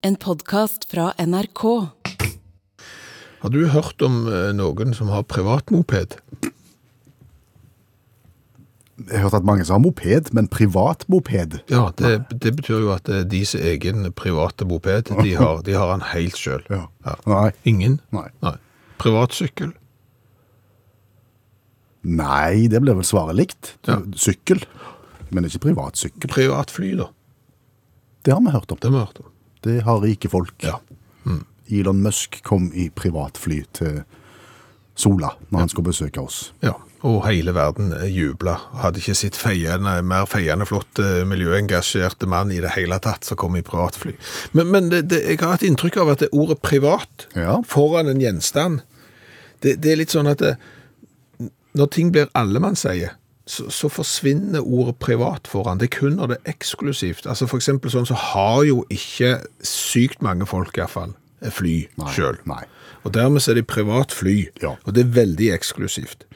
En podkast fra NRK. Har du hørt om eh, noen som har privatmoped? Jeg har hørt at mange som har moped, men privat moped. Ja, det, det betyr jo at det er deres egen private moped. De har, de har den helt sjøl. Ja. Ja. Ingen? Nei. Nei. Privatsykkel? Nei, det blir vel svaret likt. Ja. Sykkel, men ikke privatsykkel. Privatfly, da? Det har vi hørt om. Det har vi hørt om. Det har rike folk. Ja. Elon Musk kom i privatfly til Sola når han skulle besøke oss. ja. Og hele verden jubla. Hadde ikke sett feiende, mer feiende flott eh, miljøengasjerte mann i det hele tatt som kom i privatfly. Men, men det, det, jeg har et inntrykk av at det ordet privat Ja. foran en gjenstand, det, det er litt sånn at når ting blir allemannseie, så, så forsvinner ordet privat foran. Det er kun når det er eksklusivt. Altså for sånn så har jo ikke sykt mange folk i hvert fall fly sjøl. Og dermed er det privat fly, Ja. og det er veldig eksklusivt.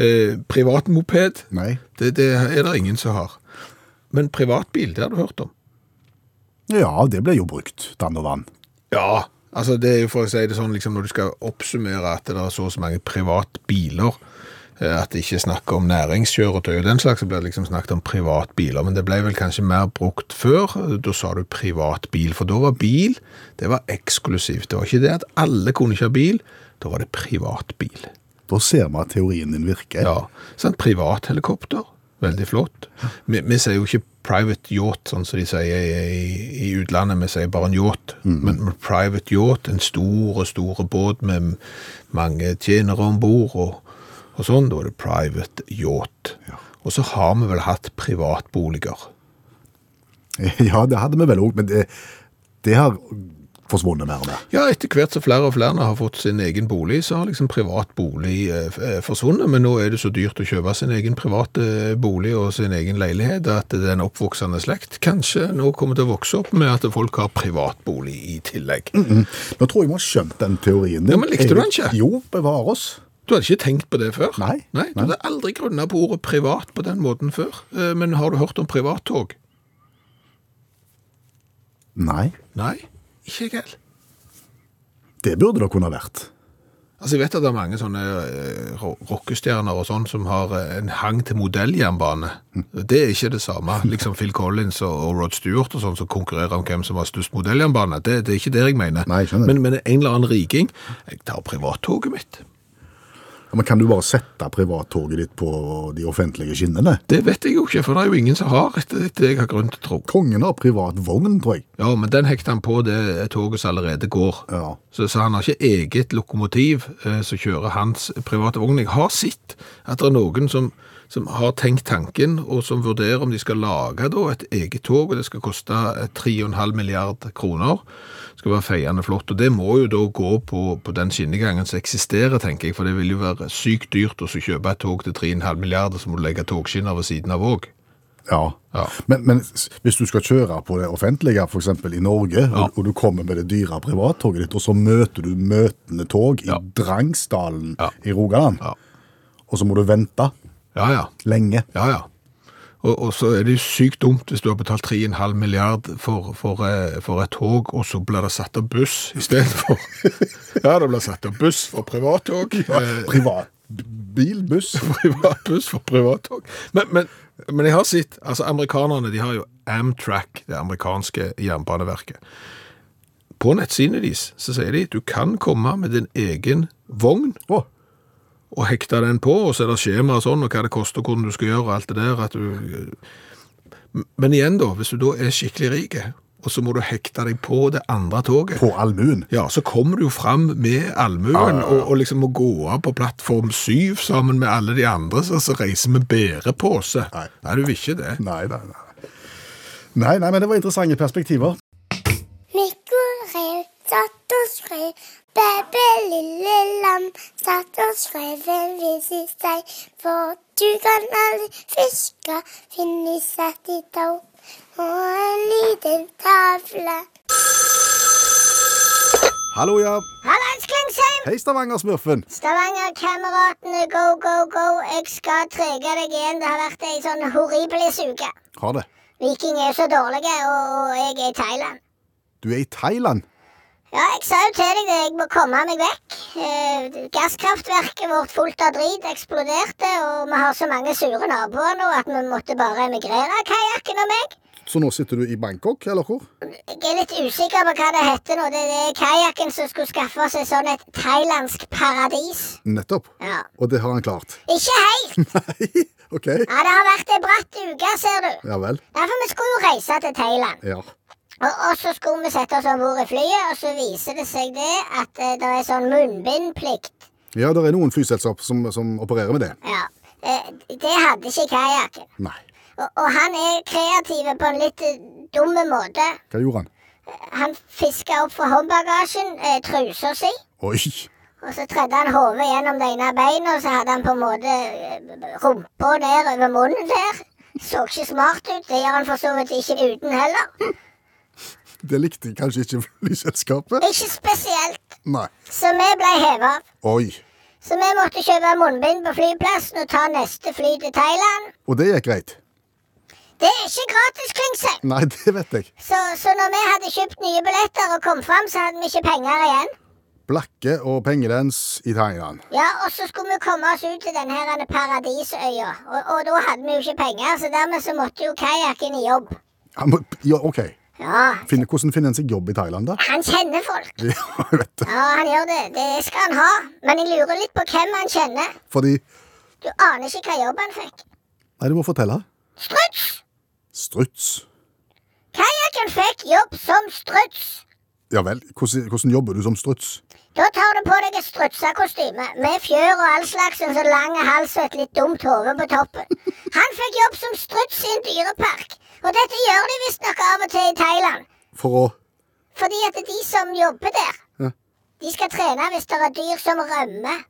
Eh, privat moped, det, det er det ingen som har. Men privatbil, det har du hørt om. Ja, det ble jo brukt, dann og vann. Ja, altså det er jo for å si det sånn, liksom når du skal oppsummere at det er så og så mange privatbiler, eh, at det ikke er snakk om næringskjøretøy og den slags, så blir det liksom snakket om privatbiler. Men det ble vel kanskje mer brukt før, da sa du privatbil, for da var bil, det var eksklusivt. Det var ikke det at alle kunne ikke ha bil, da var det privatbil. Da ser vi at teorien din virker. Ja, sånn privathelikopter, veldig flott. Vi, vi sier jo ikke private yacht, sånn som de sier i, i utlandet, vi sier bare en yacht. Men med private yacht, en stor og store båt med mange tjenere ombord og, og sånn, da er det private yacht. Ja. Og så har vi vel hatt privatboliger. Ja, det hadde vi vel òg, men det, det har forsvunnet mer og mer. Ja, etter hvert så flere og flere har fått sin egen bolig, så har liksom privat bolig eh, forsvunnet. Men nå er det så dyrt å kjøpe sin egen private eh, bolig og sin egen leilighet at er oppvoksende slekt kanskje nå kommer til å vokse opp med at folk har privatbolig i tillegg. Nå tror jeg vi har skjønt den teorien din. Ja, men likte du den ikke? Jo, bevare oss. Du hadde ikke tenkt på det før? Nei, Nei du nei. hadde aldri grunnet på ordet privat på den måten før. Eh, Men har du hørt om privattog? Nei, Nei, ikke jeg heller. det burde det kunne vært. Altså, jeg vet at det er mange sånne eh, rockestjerner og sånn som har eh, en hang til modelljernbane. Det er ikke det samme. Liksom Phil Collins og, og Rod Stewart og sånn som konkurrerer om hvem som har størst modelljernbane. Det, det er ikke det jeg mener. Nei, jeg men, men en eller annen riking. Jeg tar privattoget mitt. Ja, Men kan du bare sette privattoget ditt på de offentlige skinnene? Det vet jeg jo ikke, for det er jo ingen som har, etter det jeg har grunn til å tro. Kongen har privat vogn, tror jeg. Ja, men den hekter han på det toget som allerede går. Ja. Så, så han har ikke eget lokomotiv eh, som kjører hans private vogn. Jeg har sett at det er noen som, som har tenkt tanken, og som vurderer om de skal lage da, et eget tog, og det skal koste eh, 3,5 milliard kroner. Det skal være feiende flott, og det må jo da gå på, på den skinnegangen som eksisterer, tenker jeg, for det vil jo være sykt dyrt å kjøpe et tog til 3,5 milliarder, så må du legge togskinner ved siden av òg. Ja. Ja. Men, men hvis du skal kjøre på det offentlige, f.eks. i Norge, Ja. og, du kommer med det dyre privattoget ditt, og så møter du møtende tog i Ja. Drangsdalen i Rogaland, Ja. og så må du vente Ja, ja. lenge. Ja, ja. Og, og så er det jo sykt dumt hvis du har betalt 3,5 milliard for, for, eh, for et tog, og så blir det satt av buss i stedet for. ja, det blir satt av buss for privattog. Privat. Privatbil, buss. privatbuss for privattog. Men, men, men jeg har sett, altså amerikanerne de har jo Amtrak, det amerikanske jernbaneverket. På nettsidene deres så sier de du kan komme med din egen vogn Å, og hekte den på, og så er det skjema og sånn, og hva det koster, og hvordan du skal gjøre, og alt det der. At du... Men igjen da, hvis du da er skikkelig rik, og så må du hekte deg på det andre toget, på allmuen. ja, så kommer du jo fram med allmuen, og, og liksom må gå av på plattform syv sammen med alle de andre, så, så reiser med bærepose. Nei. Nei, du vil ikke det. Nei, nei, nei. Nei, nei, men det var interessante perspektiver. Mikko rev satt og skrev, bæbæ lille lam satt og skrev en vis i seg, for du kan aldri fiske, finne satt i tau, og en liten tavle. Hallo, ja. Hallais, Klingsheim! Hei, Stavanger-smurfen. Stavanger-kameratene, go, go, go. Jeg skal trege deg igjen. Det har vært ei sånn horribilis uke. Har det. Viking er så dårlige, og jeg er i Thailand. Du er i Thailand. Jeg sa jo til deg at jeg må komme meg vekk. Eh, gasskraftverket vårt fullt av drit eksploderte, og vi har så mange sure naboer nå at vi måtte bare emigrere, kajakken og meg. Så nå sitter du i Bangkok, eller hvor? Jeg er litt usikker på hva det heter nå. Det er kajakken som skulle skaffe seg sånn et thailandsk paradis. Nettopp. Ja. Og det har han klart. Ikke helt! Nei, ok. Ja, det har vært ei bratt uke, ser du. Ja vel. Derfor vi skulle jo reise til Thailand. Ja. Og, og så skulle vi sette oss om bord i flyet, og så viser det seg det at eh, det er sånn munnbindplikt. Ja, det er noen flyselskap som, som opererer med det. Ja. Eh, det hadde ikke kajakken. Nei. Og, og han er kreativ på en litt eh, dumme måte. Hva gjorde han? Han fiska opp fra håndbagasjen eh, trusa si, Oi. og så tredde han hodet gjennom det ene beinet, og så hadde han på en måte eh, rumpa ned over munnen der. Så ikke smart ut. Det gjør han for så vidt ikke uten heller. Det likte kanskje ikke flyselskapet? Ikke spesielt. Nei. Så vi ble heva av. Oi. Så vi måtte kjøpe munnbind på flyplassen og ta neste fly til Thailand. Og det gikk greit? Det er ikke gratis, Klingsheim. Nei, det vet jeg. Så, så når vi hadde kjøpt nye billetter og kom fram, så hadde vi ikke penger igjen. Blakke og pengedans i Thailand. Ja, og så skulle vi komme oss ut til denne her paradisøya, og, og da hadde vi jo ikke penger, så dermed så måtte jo kajakken i jobb. Ja, må, ja, ok. Ja, Finne, hvordan finner han seg jobb i Thailand, da? han kjenner folk. Ja, jeg vet det. Ja, han gjør det. Det skal han ha. Men jeg lurer litt på hvem han kjenner. Fordi Du aner ikke hva jobb han fikk. Nei, du må fortelle. Struts! Struts. Kajakken fikk jobb som struts. Ja vel. Hvordan, hvordan jobber du som struts? Da tar du på deg et strutsekostyme med fjør og all slags en så lang hals og et litt dumt hode på toppen. Han fikk jobb som struts i en dyrepark. Og dette gjør de visstnok av og til i Thailand. For å Fordi at de som jobber der, Ja. de skal trene hvis det er dyr som rømmer.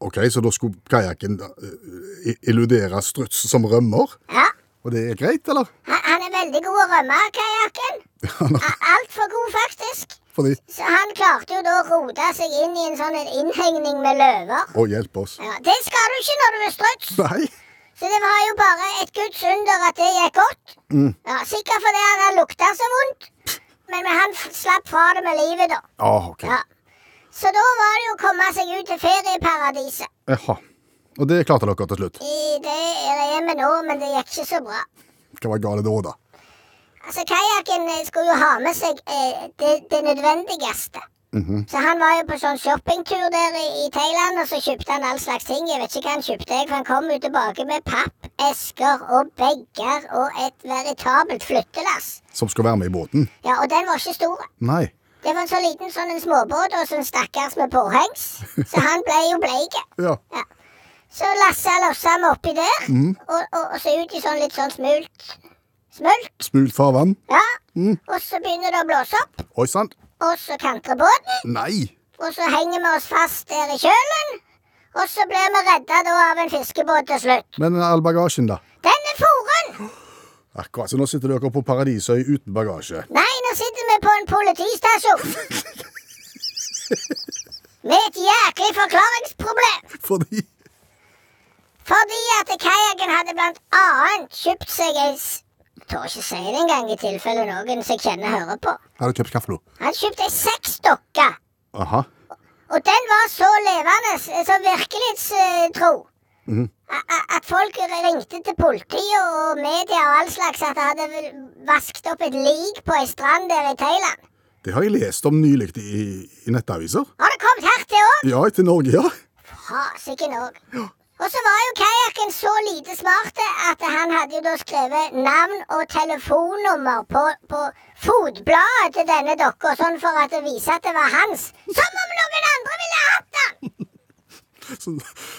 Ok, så da skulle kajakken uh, illudere struts som rømmer? Ja, Og det er greit, eller? han, han er veldig god å rømme, kajakken. Altfor god, faktisk. Fordi Så han klarte jo da å rote seg inn i en sånn innhegning med løver. Å, hjelp oss. Ja, Det skal du ikke når du er struts. Nei. Så det var jo bare et guds under at det gikk godt. Ja, Sikkert fordi han lukta så vondt. Men, men han slapp fra det med livet, da. Ah, ok. Ja. Så da var det jo å komme seg ut til ferieparadiset. Jaha. Og det klarte dere til slutt. I det er vi nå, men det gikk ikke så bra. Hva var galt da, da? Altså, Kajakken eh, skulle jo ha med seg eh, det, det nødvendigste. Så han var jo på sånn shoppingtur der i, i Thailand, og så kjøpte han all slags ting. Jeg vet ikke hva han kjøpte, for han kom jo tilbake med pappesker og bager og et veritabelt flyttelass. Som skulle være med i båten? Ja, og den var ikke stor. Nei. Det var en så liten sånn en småbåt og sånn stakkars med påhengs. Så han ble jo bleik. Ja. Så lassa lossa han oppi der, og, og, og så ut i sånn litt sånn smult. Smult, Smult farvann? ja. Og så begynner det å blåse opp, Oi sann. og så kantrer båten. Nei. Og så henger vi oss fast der i kjølen. Og så blir vi redda da av en fiskebåt til slutt. Men all bagasjen, da? Den er foren! Akkurat, så nå sitter dere på Paradisøy uten bagasje. Nei, nå sitter vi på en politistasjon. Med et jæklig forklaringsproblem. Fordi Fordi at kajakken hadde blant annet kjøpt seg ei Tør ikke si det engang, i tilfelle noen som jeg kjenner hører på. Har du kjøpt kaffe nå? Han kjøpte ei sexdokke. Aha. Og den var så levende, så virkelighetstro. A- a- At folk ringte til politiet og media og all slags at det hadde vasket opp et lik på ei strand der i Thailand. Det har jeg lest om nylig i, i nettaviser. Har det kommet her til òg? Ja, til Norge, ja. Fasiken òg. Og så var jo kajakken så lite smarte at han hadde jo da skrevet navn og telefonnummer på, på fotbladet til denne dokka, sånn for det vise at det var hans. Som om noen andre ville hatt den! Så,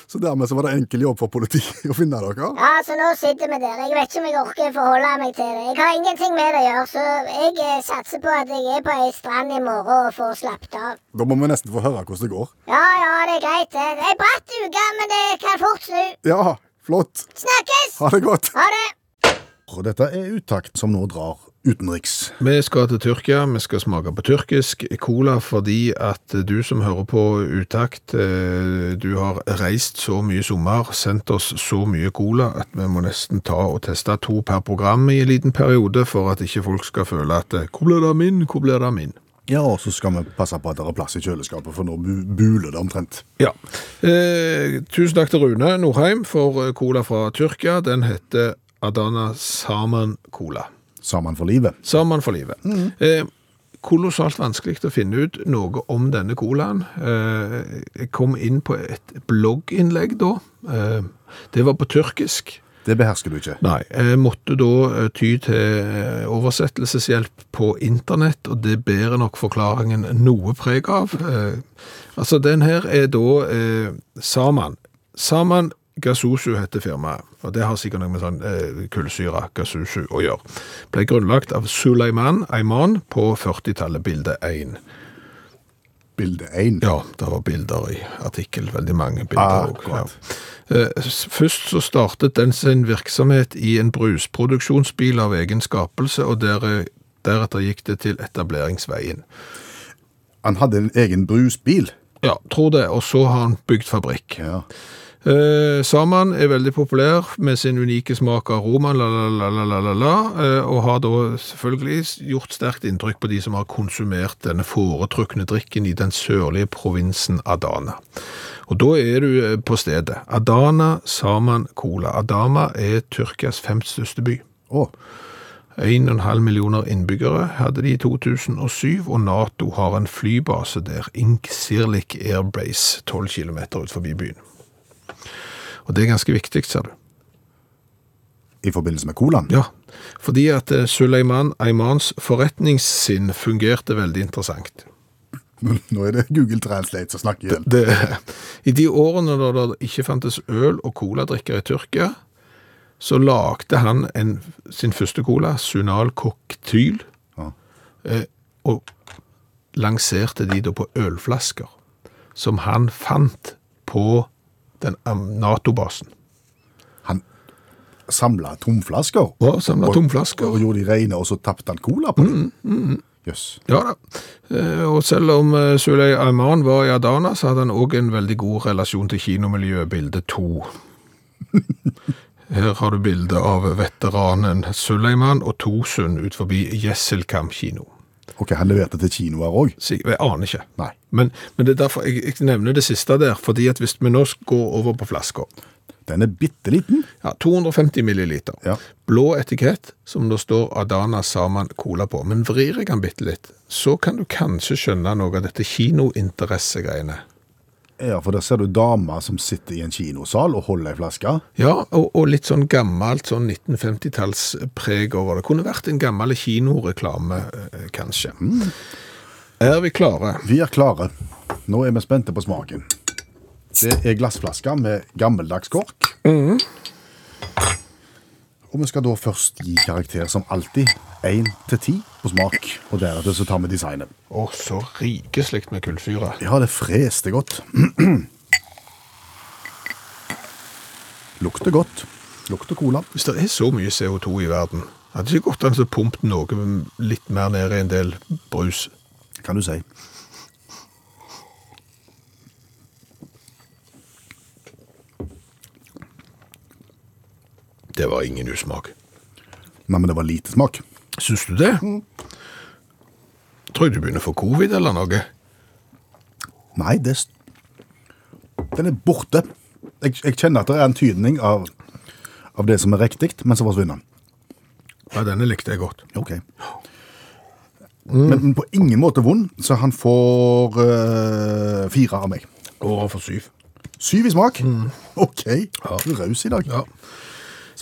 så dermed så var det enkel jobb for politiet å finne dere. Ja, så nå sitter vi der. Jeg vet ikke om jeg orker forholde meg til det. Jeg har ingenting med det å gjøre, så jeg eh, satser på at jeg er på ei strand i morgen og får slappet av. Da må vi nesten få høre hvordan det går. Ja, ja, det er greit, det. Det er bratt uke, men det kan fort snu. Ja, flott. Snakkes! Ha det godt. Ha det! Og Dette er Utakt som nå drar utenriks. Vi skal til Tyrkia, vi skal smake på tyrkisk cola fordi at du som hører på Utakt, eh, du har reist så mye sommer, sendt oss så mye cola at vi må nesten ta og teste to per program i en liten periode for at ikke folk skal føle at eh, hvor blir det av min, hvor blir det av min? Ja, og så skal vi passe på at det er plass i kjøleskapet, for nå buler det omtrent. Ja. Eh, tusen takk til Rune Norheim for eh, cola fra Tyrkia. Den heter Adana Saman Cola. Sammen for livet. Sammen for livet. Eh, kolossalt vanskelig å finne ut noe om denne colaen. Eh, jeg kom inn på et blogginnlegg da. Eh, det var på tyrkisk. Det behersker du ikke. Nei, jeg måtte da eh, ty til eh, oversettelseshjelp på internett, og det bærer nok forklaringen noe preg av. Eh, altså, den her er da eh, Saman. Saman Gasusu heter firmaet, og det har sikkert noe med sånn eh, kullsyre, Gasusu å gjøre. Ble grunnlagt av Suleiman Ayman på 40-tallet, bilde 1. Bilde 1. Ja, det var bilder i artikkel, veldig mange bilder. også, Ja. Eh, Først så startet den sin virksomhet i en brusproduksjonsbil av egen skapelse, og der, deretter gikk det til etableringsveien. Han hadde en egen brusbil. Ja, tror det, og så har han bygd fabrikk. Ja. Eh, Saman er veldig populær med sin unike smak av aroma, la, la, la, la, la, la, la, eh, og har da selvfølgelig gjort sterkt inntrykk på de som har konsumert denne foretrukne drikken i den sørlige provinsen Adana. Og da er du eh, på stedet. Adana, Saman, Cola. Adama er Tyrkias femte største by. Oh. 1,5 millioner innbyggere hadde de i 2007, og NATO har en flybase der, Inksirlik Airbase, 12 km ut forbi byen. Og det er ganske viktig, ser du. I forbindelse med colaen. Ja, fordi at eh, Suleiman Aymans forretningssinn fungerte veldig interessant. Nå er det Google Translate som snakker igjen. Det, I de årene da det ikke fantes øl og coladrikker i Tyrkia, så lagde han en, sin første cola, Sunal Cocktail, Ja. eh, og lanserte de da på ølflasker, som han fant på den NATO-basen. Han samla tomflasker. Og samlet tomflasker. Og, og gjorde de rene, og så tappte han cola på dem. Jøss. Ja da. Eh, Og selv om eh, Suley Ayman var i Adana, så hadde han òg en veldig god relasjon til kinomiljøet, bilde to. Her har du bilde av veteranen Suleiman og Tosund ut forbi Jesselkam kino. Ok, han leverte til kinoer òg. Jeg aner ikke. Nei. Men, men det er derfor jeg, jeg nevner det siste der, fordi at hvis vi nå går over på flasker Den er bitte liten. ja, 250 milliliter. Ja. Blå etikett, som det står Adana Saman Cola på. Men vrir jeg den bitte litt, så kan du kanskje skjønne noe av dette kinointeressegreiene. Ja, for der ser du damer som sitter i en kinosal og holder ei flaske. Ja, og, og litt sånn gammelt sånn 1950-tallspreg over det. Kunne vært en gammel kinoreklame, kanskje. kanskje. Er vi klare? Vi er klare. Nå er vi spente på smaken. Det er glassflasker med gammeldags kork. Og vi skal da først gi karakter som alltid. 1 til 10 på smak, og deretter så tar vi designet. Å, så rikeslig med kullsyre. Ja, det freste godt. Lukter godt. Lukter cola. Hvis det er så mye CO2 i verden, hadde det ikke gått an å pumpe noe litt mer ned i en del brus. Kan du si. Det var ingen usmak. Nei, men det var lite smak. Syns du det? Tror jeg du begynner å få covid eller noe. Nei, det Den er borte. Jeg, jeg kjenner at det er en tydning av, av det som er riktig, men så forsvinner den. Ja, denne likte jeg godt. Ok. Men, men på ingen måte vond, så han får eh, fire av meg. Og han får syv. Syv i smak. Ok, du er raus i dag. Ja.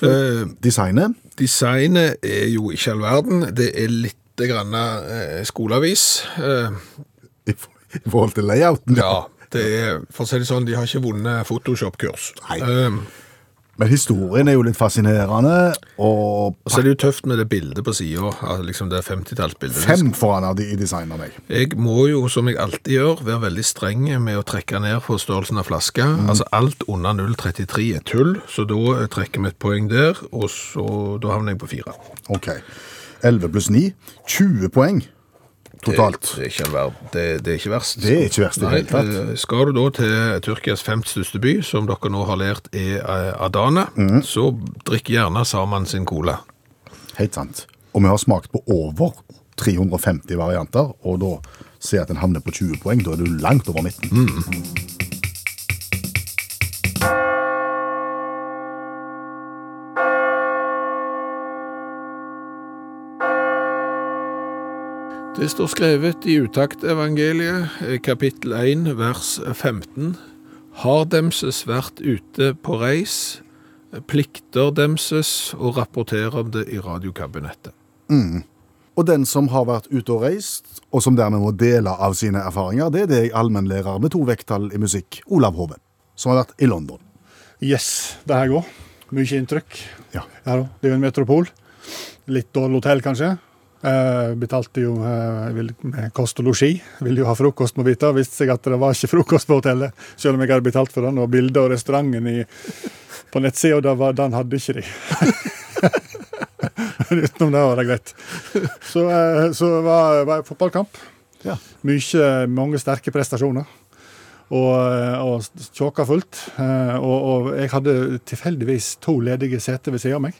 Eh, Designet. designet er jo ikke all verden. Det er litt grann uh, skoleavis. Uh, I, I forhold til layouten. ja, det er, for å si det sånn, de har ikke vunnet Photoshop-kurs. Nei. Men historien er jo litt fascinerende, og og så er det jo tøft med det bildet på altså liksom det 50-tallsbildet. fem foran av de i design av meg. Jeg må jo, som jeg alltid gjør, være veldig streng med å trekke ned på størrelsen av flaska. Altså alt under 0,33 er tull, så da trekker vi et poeng der, og så da havner jeg på fire. Ok. 11 pluss 9. 20 poeng totalt. Det, det, er ikke det, det er ikke verst. Det er ikke verst i det hele tatt. eh, Skal du da til Tyrkias femte største by, som dere nå har lært er eh, Adana, mm. så drikk gjerne Saman sin cola. Helt sant. Og vi har smakt på over 350 varianter, og da ser jeg at den havner på 20 poeng. Da er du langt over midten. Det står skrevet i utaktevangeliet, eh, kapittel 1, vers 15. Har demses vært ute på reis, plikter demses og rapporterer om det i radiokabinettet. Og den som har vært ute og reist, og som dermed må dele av sine erfaringer, det er deg, allmennlærer med to vekttall i musikk, Olav Hove, som har vært i London. Yes, det her går. Mye inntrykk. Ja. Ja Det er jo en metropol. Litt dårlig hotell, kanskje. Eh, betalte jo eh, vil- med kost og losji. Ville jo ha frokost, må vite. Viste seg at det var ikke frokost på hotellet, selv om jeg hadde betalt for den. Og bildet av restauranten i, på nettsida, den hadde ikke de. Men utenom det var det greit. Så, eh, så var var det fotballkamp. Ja. Mykje, mange sterke prestasjoner. Og, og tjåka fullt. Og, og jeg hadde tilfeldigvis to ledige seter ved siden av meg.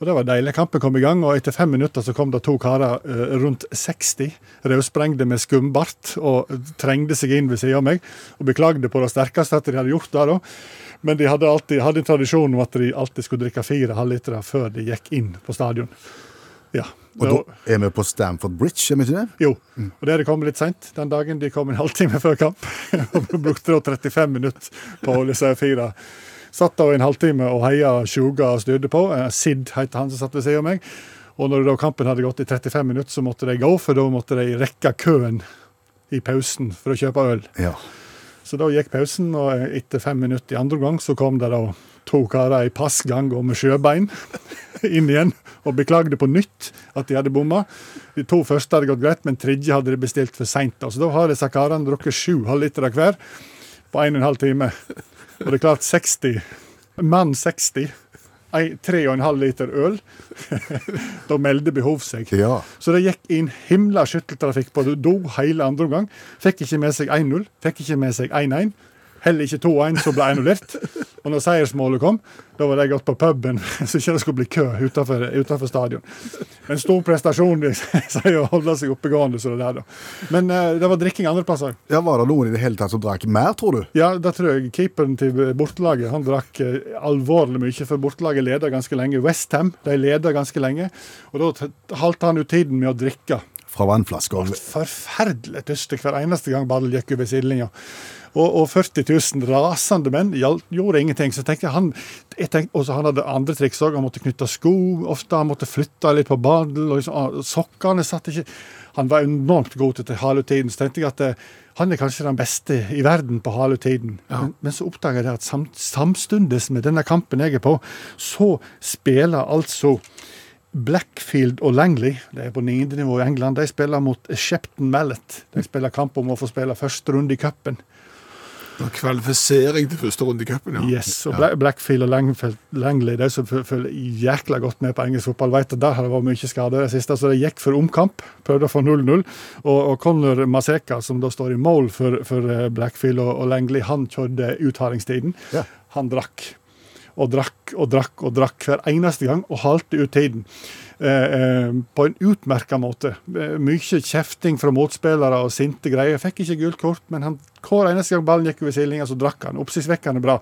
Og Det var deilig. Kampen kom i gang, og etter fem minutter så kom det to karer eh, rundt 60, rødsprengte med skumbart, og trengte seg inn ved siden av meg. Og beklagde på det sterkeste at de hadde gjort det. da. Men de hadde, alltid, hadde en tradisjon om at de alltid skulle drikke fire halvlitere før de gikk inn på stadion. Ja. Og da er vi på Stamford Bridge, er vi ikke det? Jo, og det kom kommet litt seint den dagen. De kom en halvtime før kamp. og brukte da 35 minutter på å holde seg fire. Satt da i en halvtime og heia, sjuga og styrte på. Eh, Sid het han som satt ved siden av meg. Og når da kampen hadde gått i 35 minutter, så måtte de gå, for da måtte de rekke køen i pausen for å kjøpe øl. Ja. Så da gikk pausen, og etter fem minutter i andre omgang så kom det da to karer i passgang og med sjøbein inn igjen og beklagde på nytt at de hadde bomma. De to første hadde gått greit, men tredje hadde de bestilt for seint. Så da har disse karene drukket sju halvlitere hver på en og en halv time. Og det er klart 60 Mann 60. ei- Tre og en halv liter øl. da melder behov seg. ja. Så det gikk inn himla skytteltrafikk på do hele andre omgang. Fikk ikke med seg 1-0, fikk ikke med seg 1-1. Heller ikke 2-1, som ble annullert. Og når seiersmålet kom, da var de gått på puben, så ikke det skulle bli kø utenfor, stadion. En stor prestasjon, jeg å holde seg oppegående som det der, da. Men uh, det var drikking andre plasser. ja, Var det noen i det hele tatt som drakk mer, tror du? Ja, da tror jeg keeperen til bortelaget han drakk uh, alvorlig mye, for bortelaget leder ganske lenge. Westham leder ganske lenge, og da halte han ut tiden med å drikke. Fra vannflasker. Forferdelig tyst hver eneste gang ballen gikk over sidelinja. Og, og 40 000 rasende menn gjorde ingenting. Så tenkte han jeg tenkte, også Han hadde andre triks òg. Han måtte knytte sko ofte. Han måtte flytte litt på badel. Og liksom, ah, sokkene satt ikke Han var enormt god til å hale ut tiden. Så tenkte jeg at eh, han er kanskje den beste i verden på halutiden. Ja. Men, men så oppdaga jeg at sam, samstundes med denne kampen jeg er på, så spiller altså Blackfield og Langley, det er på niende nivå i England, de spiller mot Shepton Mallet. De spiller kamp om å få spille første runde i cupen. Kvalifisering til første runde i cupen, ja. Yes, og ja. Blackfield og Langfield, Langley, de som følger jækla godt med på engelsk fotball, vet at der har det vært mye skader i det siste, så de gikk for omkamp. Prøvde å få 0-0. Og, og Conor Maseka, som da står i mål for, for eh, Blackfield og, og Langley, han kjørte uthardingstiden. Ja. Han drakk. Og drakk og drakk og drakk hver eneste gang, og halte ut tiden. Eh, eh, på en utmerka måte. Eh, mye kjefting fra motspillere og sinte greier. Fikk ikke gult kort, men han, hver eneste gang ballen gikk over sidelinja, så drakk han. Oppsiktsvekkende bra.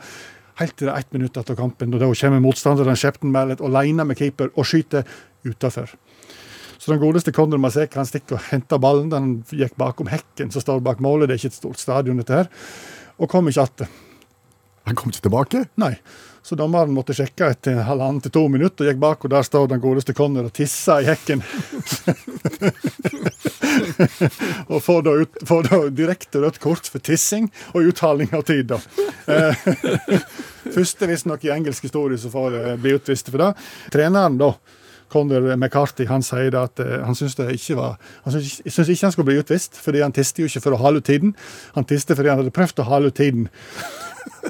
Helt til det er ett minutt etter kampen, og da kommer motstanderen Shepton Mallet alene med keeper og skyter utafor. Så den godeste Kondor Masek han stikker og henter ballen. Den gikk bakom hekken som står bak målet. Det er ikke et stort stadion, dette her. Og kom ikke att. Han kom ikke tilbake? Nei. Så dommeren måtte sjekke etter halvannen til to minutter, og gikk bak, og der står den godeste Conor og tisser i hekken. og får da, ut, får da direkte rødt kort for tissing og uttaling av tid, da. Eh, Første visstnok i engelsk historie som får eh, bli utvist for det. Treneren, da. Conor McCarthy han sier da at eh, det Han syns ikke, ikke han skulle bli utvist, fordi han tiste jo ikke for å hale ut tiden. Han tiste fordi han hadde prøvd å hale ut tiden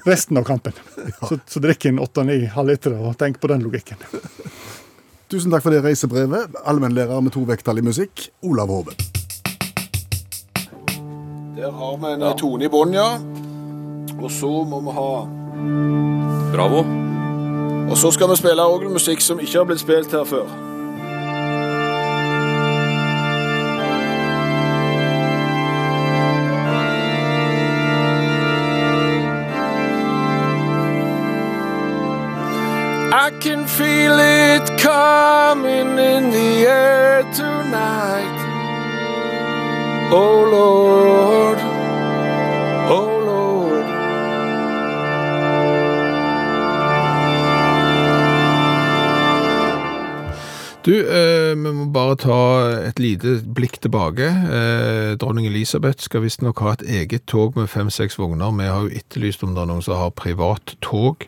resten av kampen. Så, så drikk inn 8-9 halvlitere, og tenk på den logikken. Tusen takk for det reisebrevet. Allmennlærer med to vekttall i musikk, Olav Hove. Der har vi en tone i bånn, ja. Og så må vi ha Bravo. Og så skal vi spille orgelmusikk som ikke har blitt spilt her før. I can feel it coming in the air tonight. Oh Lord, oh Lord. Du, eh, vi må bare ta et lite blikk tilbake. Eh, dronning Elisabeth skal visstnok ha et eget tog med fem-seks vogner. Vi har jo etterlyst om det er noen som har privat tog.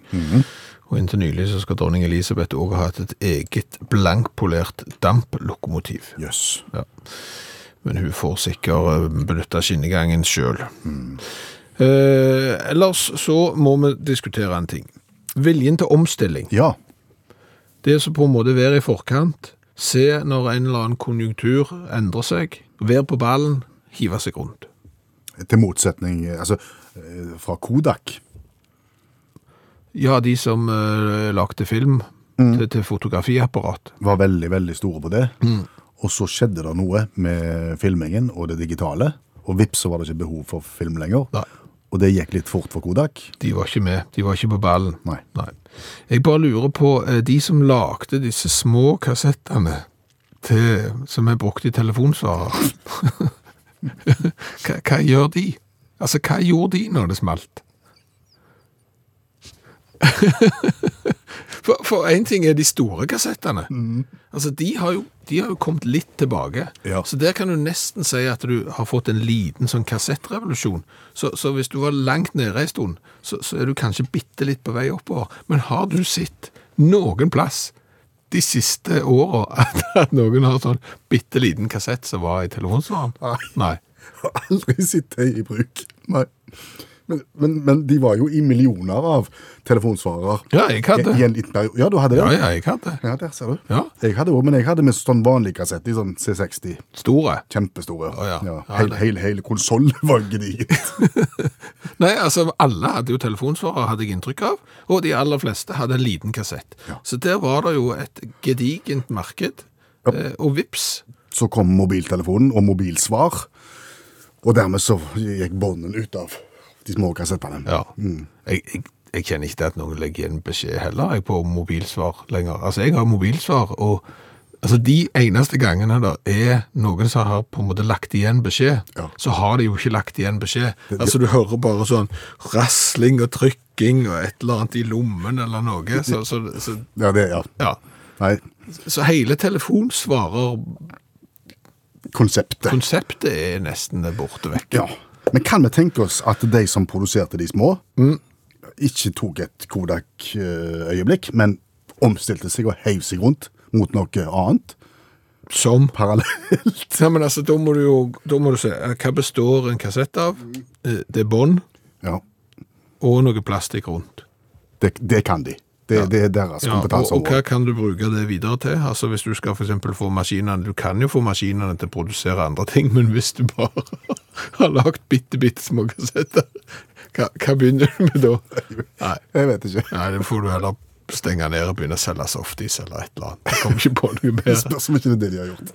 Og inntil nylig så skal dronning Elisabeth også ha hatt et eget blankpolert damplokomotiv. Jøss. Ja. Men hun får sikkert eh, benytte skinnegangen sjøl. Eh, ellers så må vi diskutere en ting. Viljen til omstilling. Ja. Det som på en måte være i forkant, se når en eller annen konjunktur endrer seg, være på ballen, hive seg rundt. Til motsetning altså, eh, fra Kodak. Ja, de som uh, lagde film til, til fotografiapparat. var veldig, veldig store på det. Og så skjedde det noe med filmingen og det digitale, og vips så var det ikke behov for film lenger. Nei. Og det gikk litt fort for Kodak. De var ikke med, de var ikke på ballen. Nei. Jeg bare lurer på, eh, de som lagde disse små kassettene til, som er brukt i telefonsvarer, hva, hva gjør de? Altså, hva gjorde de når det smalt? For, en ting er de store kassettene. Altså, de har, jo, de har jo kommet litt tilbake. Ja. Så der kan du nesten si at du har fått en liten sånn kassettrevolusjon. Så, så hvis du var langt nede en stund, så, så er du kanskje bitte litt på vei oppover. Men har du sett noen plass de siste åra at, noen har sånn bitte liten kassett som var i telefonsvareren? Nei. Har aldri sett det i bruk. Nei. Men, men, men de var jo i millioner av telefonsvarer. Ja, jeg hadde. I, i en liten periode. Ja, du hadde det? Ja, ja, jeg hadde. Ja, der ser du. Ja. Jeg hadde også, men jeg hadde med sånn vanlig kassett i sånn C60. Store. Kjempestore. Oh, ja. Ja, heil hele, hele konsollen var gediget. Nei, altså alle hadde jo telefonsvarer, hadde jeg inntrykk av, og de aller fleste hadde en liten kassett. Ja. Så der var det jo et gedigent marked, eh, og vips. Så kom mobiltelefonen og mobilsvar, og dermed så gikk bånden ut av de små kassettene. Ja. Jeg, jeg, jeg kjenner ikke til at noen legger igjen beskjed heller jeg, på mobilsvar lenger. Altså, jeg har mobilsvar, og altså, de eneste gangene det er noen som har på en måte lagt igjen beskjed, Ja. så har de jo ikke lagt igjen beskjed. Altså, du hører bare sånn rasling og trykking og et eller annet i lommen eller noe, så, så, så Ja, det, ja. ja. Nei, Så hele telefonsvarer Konseptet. konseptet. er nesten borte vekk. Ja. Men kan vi tenke oss at de som produserte de små, Mm. ikke tok et Kodak-øyeblikk, men omstilte seg og heiv seg rundt mot noe annet? Som Parallelt. Ja, men altså, da må du jo da må du se, eh, hva består en kassett av? Eh, Det er bånd Ja, og noe plastikk rundt. det, det kan de. Det, det er deres Ja, og, og hva kan du bruke det videre til? Altså Hvis du skal eksempel få maskinene Du kan jo få maskinene til å produsere andre ting, men hvis du bare har lagd bitte, bitte små kassetter, hva, hva begynner du med da? Nei, Jeg vet ikke. nei, det får du heller stenge ned og begynne å selge softis eller et eller annet. Jeg kommer ikke på noe bedre. Spørs om ikke det er det de har gjort.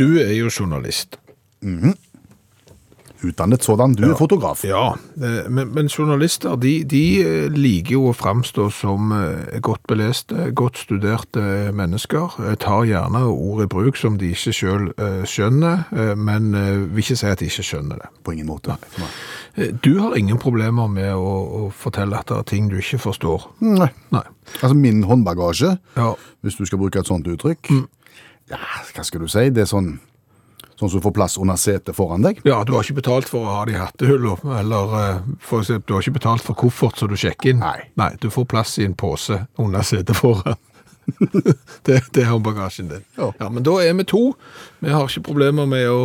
Du er jo journalist. Utdannet sådan. Du er fotograf. Ja, eh, men, men journalister de, de eh, liker jo å framstå som eh, godt beleste, godt studerte mennesker. Tar gjerne ord i bruk som de ikke eh, skjønner, men vil ikke si at de ikke skjønner det. På ingen måte. Du har ingen problemer med å, å fortelle at det er ting du ikke forstår. Nei. Nei. Altså min håndbagasje, Ja, hvis du skal bruke et sånt uttrykk, ja, hva skal du si? Det er sånn, sånn som du får plass under setet foran deg. ja du har ikke betalt for å ha det i hattehuller, eller eh, for eksempel, du har ikke betalt for koffert så du sjekker inn. Nei. Nei, du får plass i en pose under setet foran. det, det er håndbagasjen din. Ja. Ja, men da er vi to. Vi har ikke problemer med å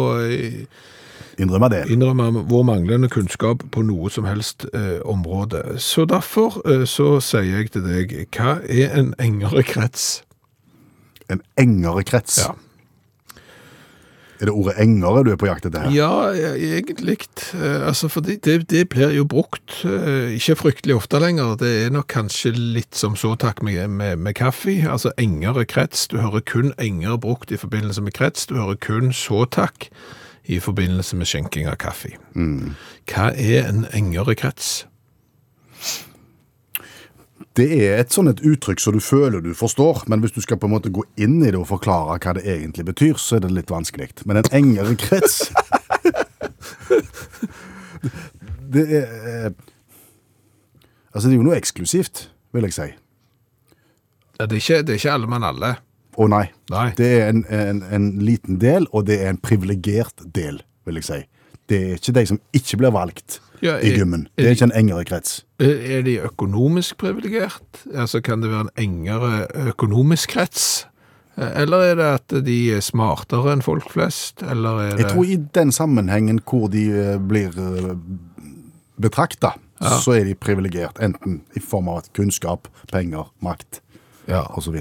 Innrømme det. innrømme vår manglende kunnskap på noe som helst eh, område. Så derfor eh, så sier jeg til deg, hva er en engere krets? En engere krets. Ja. Er det ordet engere du er på jakt etter her? Ja, egentlig. Eh, Altså, for det, det blir jo brukt eh, ikke fryktelig ofte lenger. Det er nok kanskje litt som så takk med, med, med kaffe. Altså engere krets. Du hører kun engere brukt i forbindelse med krets. Du hører kun så takk i forbindelse med skjenking av kaffe. Hva er en engere krets? Det er et sånn et uttrykk som du føler du forstår, men hvis du skal på en måte gå inn i det og forklare hva det egentlig betyr, så er det litt vanskelig. Men en engere krets Det er eh, Altså, det er jo noe eksklusivt, vil jeg si. Det er ikke, det er ikke alle, men alle. Å nei. Nei. Det er en, en, en liten del, og det er en privilegert del, vil jeg si. Det er ikke de som ikke blir valgt Ja, i er- gymmen. er Det er de- ikke en engere krets. Eh, Er de økonomisk privilegert? Altså, kan det være en engere økonomisk krets? Eh, Eller er det at de er smartere enn folk flest? Eller er det Jeg tror i den sammenhengen hvor de eh, blir betrakta, ja. så er de privilegert. Enten i form av kunnskap, penger, makt ja. osv.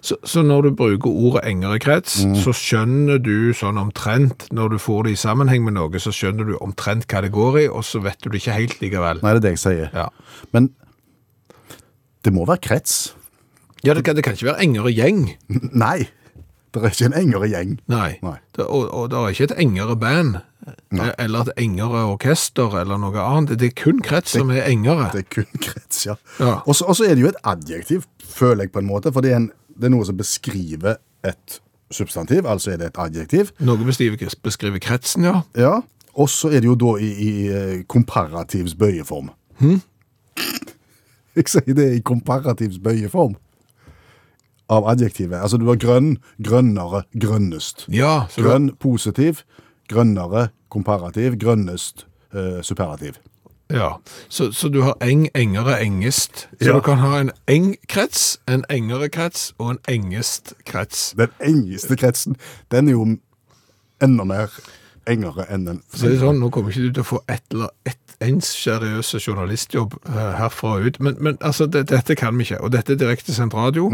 så, så når du bruker ordet engere krets, Mm. så skjønner du sånn omtrent, når du får det i sammenheng med noe, så skjønner du omtrent hva det går i, og så vet du det ikke helt likevel. Nei, det er det jeg sier. Ja, Men det må være krets. ja det, kan, det kan ikke være engere gjeng. Nei, det er ikke en engere gjeng. Nei. Nei. Det, og, og det er ikke et engere band, eh, eller et engere orkester, eller noe annet. Det er kun krets som er engere. Det er kun krets, ja. Ja. Og så er det jo et adjektiv, føler jeg på en måte, for det er, en, det er noe som beskriver et substantiv, altså er det et adjektiv. Noe beskriver, beskriver kretsen, ja. Ja, og så er det jo da i, i eh, komparativs bøyeform. Jeg sier det i komparativs bøyeform av adjektivet. Altså du har grønn, grønnere, grønnest. Ja, Grønn, positiv, grønnere, komparativ, grønnest, eh, superlativ. Ja, så, så du har eng, engere, engest. Så Ja. du kan ha en eng-krets, en engere krets og en engest-krets. Den engeste kretsen, den er jo enda mer engere enn den. Så det er sånn, nå kommer ikke du til å få et eller ett ens seriøse journalistjobb eh, herfra og ut, men, men altså, det, dette kan vi ikke, og dette er direkte sendt radio,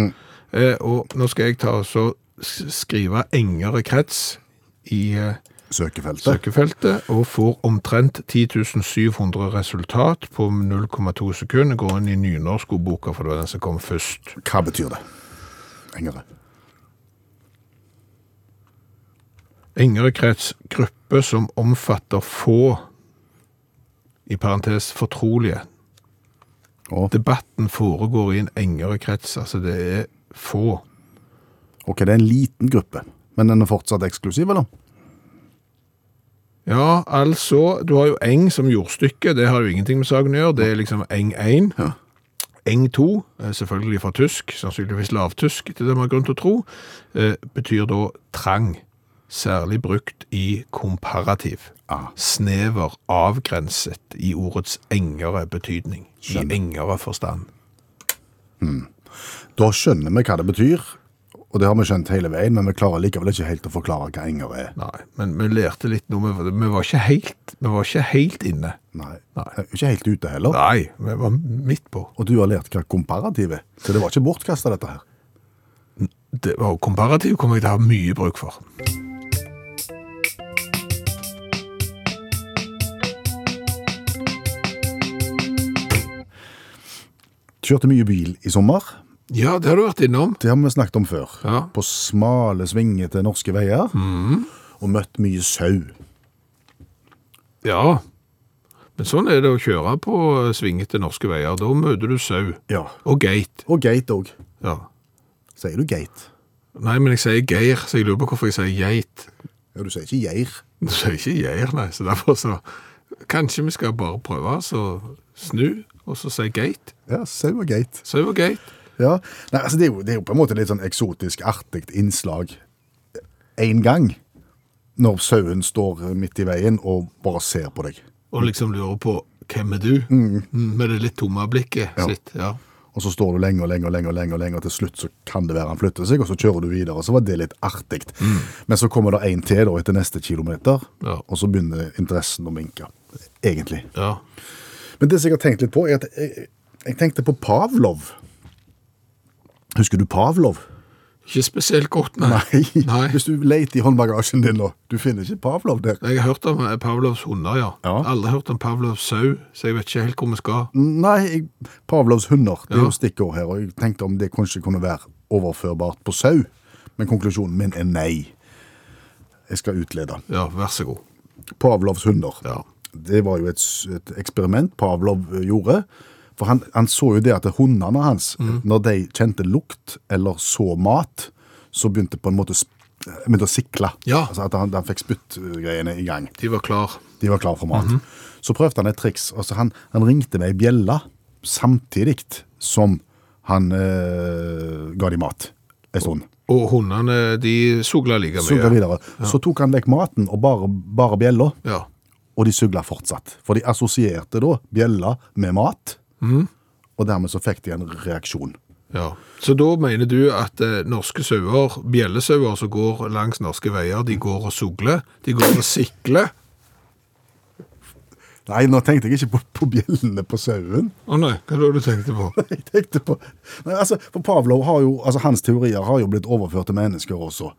eh, og nå skal jeg ta og skrive engere krets i eh, Søkefeltet. søkefeltet, og får omtrent 10.700 resultat på 0,2 sekunder. Går inn i nynorskordboka, for det var den som kom først. Hva betyr det? Engere. Engere krets, gruppe som omfatter få, i parentes fortrolige. Å, Debatten foregår i en engere krets, altså det er få. ok, det er en liten gruppe, men den er fortsatt eksklusiv, eller? Ja, altså, du har jo eng som jordstykke, det har jo ingenting med saken å gjøre, det er liksom eng 1. Ja. Eng 2, eh, selvfølgelig fra tysk, sannsynligvis lavtysk, til det man har grunn til å tro, eh, betyr da trang, særlig brukt i komparativ. Ah. Snever, avgrenset i ordets engere betydning, Skjønner. i engere forstand. Da skjønner vi hva det betyr, og det har vi skjønt hele veien, men vi klarer likevel ikke helt å forklare hva enger er. Nei, men vi lærte litt nå. vi vi var ikke helt, vi var ikke helt inne. Nei. Nei. Ikke helt ute heller. Nei, vi var midt på. Og du har lært hva komparativ er, så det var ikke bortkastet dette her. Det, var komparativ kommer jeg til å ha mye bruk for. Kjørte mye bil i sommer. Ja, det har du vært innom. Det har vi snakket om før. Ja. På smale, svingete norske veier. Og møtt mye sau. Ja, men sånn er det å kjøre på svingete norske veier. Da møter du sau. Ja. Og geit. Og geit òg. Ja. Sier du geit? Nei, men jeg sier geir, så jeg lurer på hvorfor jeg sier geit. Ja, du sier ikke geir. Du sier ikke geir, nei, så derfor så... Kanskje vi skal bare prøve så snu, og så si geit. Ja, sau og geit. Sau og geit. Ja, Nei, altså det er, jo, det er jo på en måte litt sånn eksotisk, artig innslag en gang. Når sauen står midt i veien og bare ser på deg. Og liksom lurer på, hvem er du? Mm, med det litt tomme blikket Ja. sitt, ja. Og så står du lenge og lenge og lenge, og lenge, og lenge, og til slutt så kan det være han flytter seg, og så kjører du videre. og Så var det litt artig. Men så kommer det en til da etter neste kilometer, Ja. og så begynner interessen å minke. Egentlig. Ja. Men det som jeg har tenkt litt på, er at jeg, jeg tenkte på Pavlov. Husker du Pavlov? Ikke spesielt godt, nei. Nei. Nei. Hvis du leter i håndbagasjen din nå, du finner ikke Pavlov der. Jeg har hørt om eh, Pavlovs hunder, ja. Ja. Aldri hørt om Pavlovs sau, så jeg vet ikke helt hvor vi skal. Nei, jeg, Pavlovs hunder, det er Ja. jo stikkord her, og jeg tenkte om det kanskje kunne være overførbart på sau, men konklusjonen min er nei. Jeg skal utlede. Ja, vær så god. Pavlovs hunder. Ja. Det var jo et, et eksperiment Pavlov eh, gjorde. For han, han så jo det at hundene hans, når de kjente lukt eller så mat, så begynte på en måte begynte å sikle. Ja. Altså at han, han fikk spyttgreiene i gang. De var klar. De var klar for mat. Så prøvde han et triks. Altså han, han ringte med ei bjelle samtidig som han øh, ga de mat en stund. Og hundene, de sugla like mye. Sugla videre. Så tok han vekk maten og bare, bare bjella, Ja. og de sugla fortsatt. For de assosierte da bjella med mat, og dermed så fikk de en reaksjon. ja. Så da mener du at eh, norske sauer, bjellesauer som går langs norske veier, de går og sugler, de går og sikler. Nei, nå tenkte jeg ikke på, på bjellene på sauen. Å nei, hva var det du tenkte på? Jeg tenkte på Nei, altså, For Pavlov har jo Altså, hans teorier har jo blitt overført til mennesker også.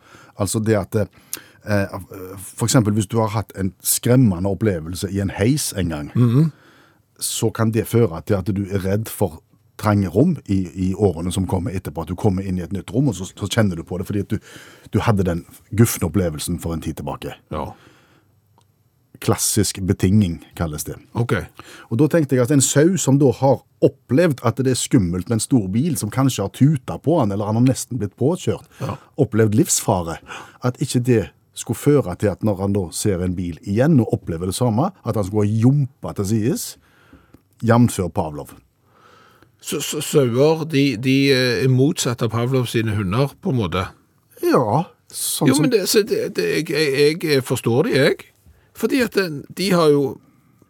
Altså det at eh, For eksempel hvis du har hatt en skremmende opplevelse i en heis en gang, så kan det føre til at du er redd for trange rom i, i årene som kommer etterpå. At du kommer inn i et nytt rom, og så, så kjenner du på det fordi at du, du hadde den gufne opplevelsen for en tid tilbake. Ja, Klassisk betinging, kalles det. ok. Og da tenkte jeg at en sau som da har opplevd at det er skummelt med en stor bil som kanskje har tuta på han, eller han har nesten blitt påkjørt, opplevd livsfare, at ikke det skulle føre til at når han da ser en bil igjen og opplever det samme, at han skulle ha jumpa til sides, jevnfør Pavlov. Sauer, de, de eh, er motsatt av Pavlov sine hunder, på en måte. Ja, sånn Jo, som men det, så det, det, jeg, jeg, forstår de, jeg. Fordi at den- de har jo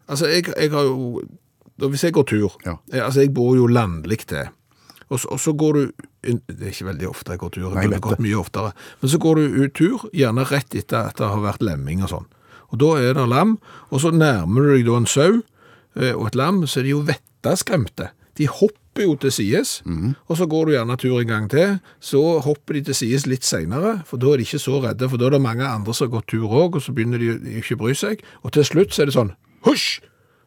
Altså, jeg, jeg har jo Hvis jeg går tur Ja. jeg, Altså, jeg bor jo landlig til. Og så, og så går du Det er ikke veldig ofte jeg går tur, Nei, jeg burde gått mye oftere. Men så går du ut tur, gjerne rett etter at det har vært lemming og sånn. Og da er det lam, og så nærmer du deg da en sau eh, og et lam, så er de jo vettaskremte. De hopper jo til sides, mm. og så går du gjerne tur en gang til, så hopper de til sides litt senere, for da er de ikke så redde, for da er det mange andre som har gått tur òg, og så begynner de ikke å bry seg. Og til slutt så er det sånn husj!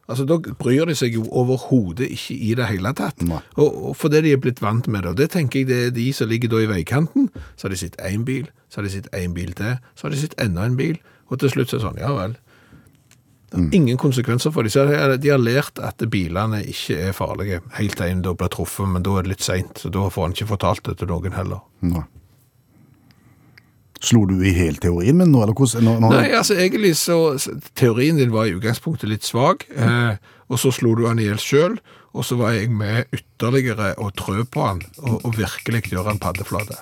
Altså, Da bryr de seg jo overhodet ikke i det hele tatt. Og, og fordi de er blitt vant med det. Og det tenker jeg det er de som ligger da i veikanten. Så har de sett én bil, så har de sett én bil til, så har de sett enda en bil, og til slutt så er det sånn, ja vel. Det har ingen konsekvenser for dem. De- har lært at bilene ikke er farlige, helt til en da blir truffet, men da er det litt seint, da får han ikke fortalt det til noen heller. Nei. Slo du i hel teorien min nå, eller hvordan? Nå, nå, Nei, altså egentlig så så Teorien din var i utgangspunktet litt svak, eh, og så slo du han i hjel sjøl, og så var jeg med ytterligere og trø på han, og, og virkelig gjøre han paddeflate.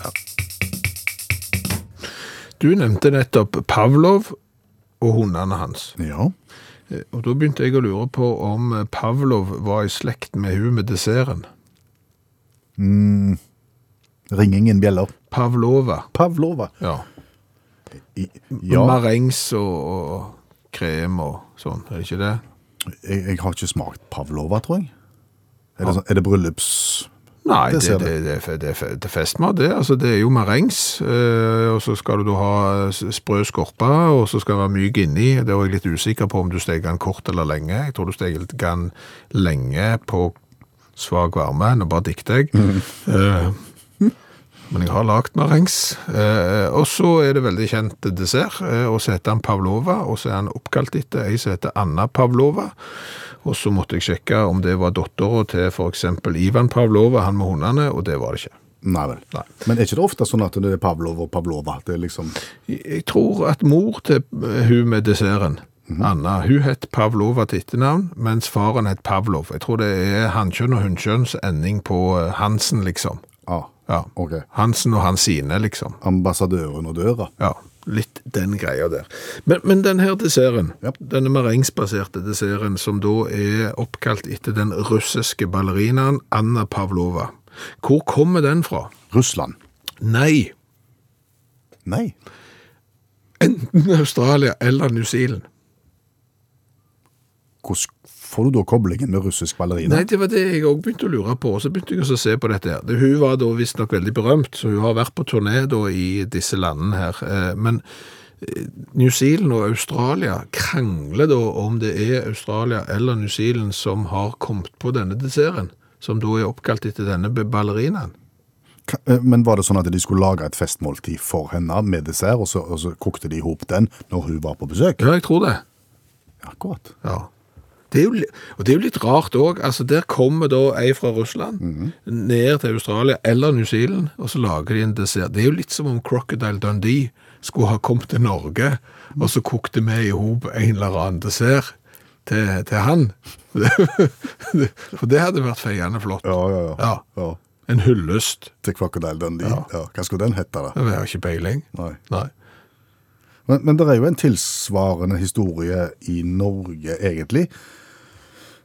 Ja. Du nevnte nettopp Pavlov og hundene hans. Ja. Eh, Og da begynte jeg å lure på om eh, Pavlov var i slekt med hun med desserten. Ring ingen bjeller. Pavlova. Pavlova. Ja. I, ja, Marengs og, og krem og sånn, er det ikke det? jeg, jeg har ikke smakt Pavlova, tror jeg. Er det, ja. er det bryllups... Nei, Det det, det, det, det, det festmat, det. Altså, det er jo marengs, eh, og så skal du da ha sprø skorpe, og så skal det være myk inni. Det er jeg litt usikker på om du steker den kort eller lenge. Jeg tror du steker den lenge på svak varme, nå bare dikter jeg. Eh, men jeg har lagt marengs. Eh, og så er det veldig kjent dessert, eh, og så heter han Pavlova, og så er han oppkalt etter ei som heter Anna Pavlova. Og så måtte jeg sjekke om det var dattera til eksempel Ivan Pavlova, han med hundene, og det var det ikke. Nei vel. Nei. Men er ikke det ofte sånn at det er Pavlov og Pavlova? Det er liksom... Jeg tror at mor til eh, hun med desserten, Anna, hun het Pavlova til etternavn, mens faren het Pavlov. Jeg tror det er hannkjønn og hunnkjønns ending på eh, Hansen, liksom. Ja, Ja. Ok. Hansen og hans sine, liksom. Ambassadøren og døra. Ja, litt den greia der. Men, men den her desserten, Ja. denne marengsbaserte desserten, som da er oppkalt etter den russiske ballerinaen Anna Pavlova, hvor kommer den fra? Russland. Nei, Nei. enten Australia eller New Zealand. Hvordan får du da koblingen med russisk ballerina? Nei, det var det jeg også begynte å lure på, og så begynte jeg også å se på dette her. Hun var da visstnok veldig berømt, så hun har vært på turné da i disse landene her. Eh, Men eh, New Zealand og Australia krangler da om det er Australia eller New Zealand som har kommet på denne desserten, som da er oppkalt etter denne ballerinaen. Eh, Men var det sånn at de skulle lage et festmåltid for henne med dessert, og så, og så kokte de i hop den når hun var på besøk? Ja, jeg tror det. Akkurat. Ja. Det er jo, og det er jo litt rart òg. Altså, der kommer da ei fra Russland ned til Australia eller New Zealand, og så lager de en dessert. Det er jo litt som om Crocodile Dundee skulle ha kommet til Norge, og så kokte vi i hop en eller annen dessert til, til han. For det hadde vært feiende flott. Ja, ja, ja. Ja. En hyllest. Til Crocodile Dundee. Ja. Hva skulle den hete da? Det har jeg ikke peiling. Nei. Nei. Men, men det er jo en tilsvarende historie i Norge, egentlig.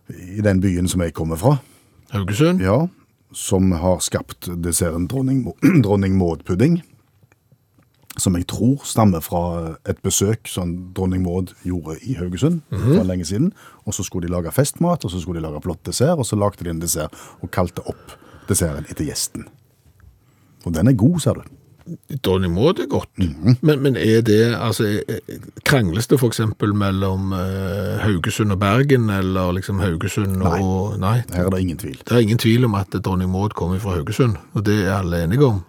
I den byen som jeg kommer fra. Haugesund? Ja, som har skapt desserten dronning, dronning Maud-pudding. Som jeg tror stammer fra et besøk som dronning Maud gjorde i Haugesund for lenge siden. Og så skulle de lage festmat, og så skulle de lage flott dessert, og så lagde de en dessert og kalte opp desserten etter gjesten. Og den er god, ser du. Dronning Maud er godt. men, men er det, altså, krangles det eksempel mellom uh, Haugesund og Bergen, eller liksom Haugesund Nei. og Nei. Her er det ingen tvil. Det er ingen tvil om at Donny Maud kommer fra Haugesund, og det er alle enige om.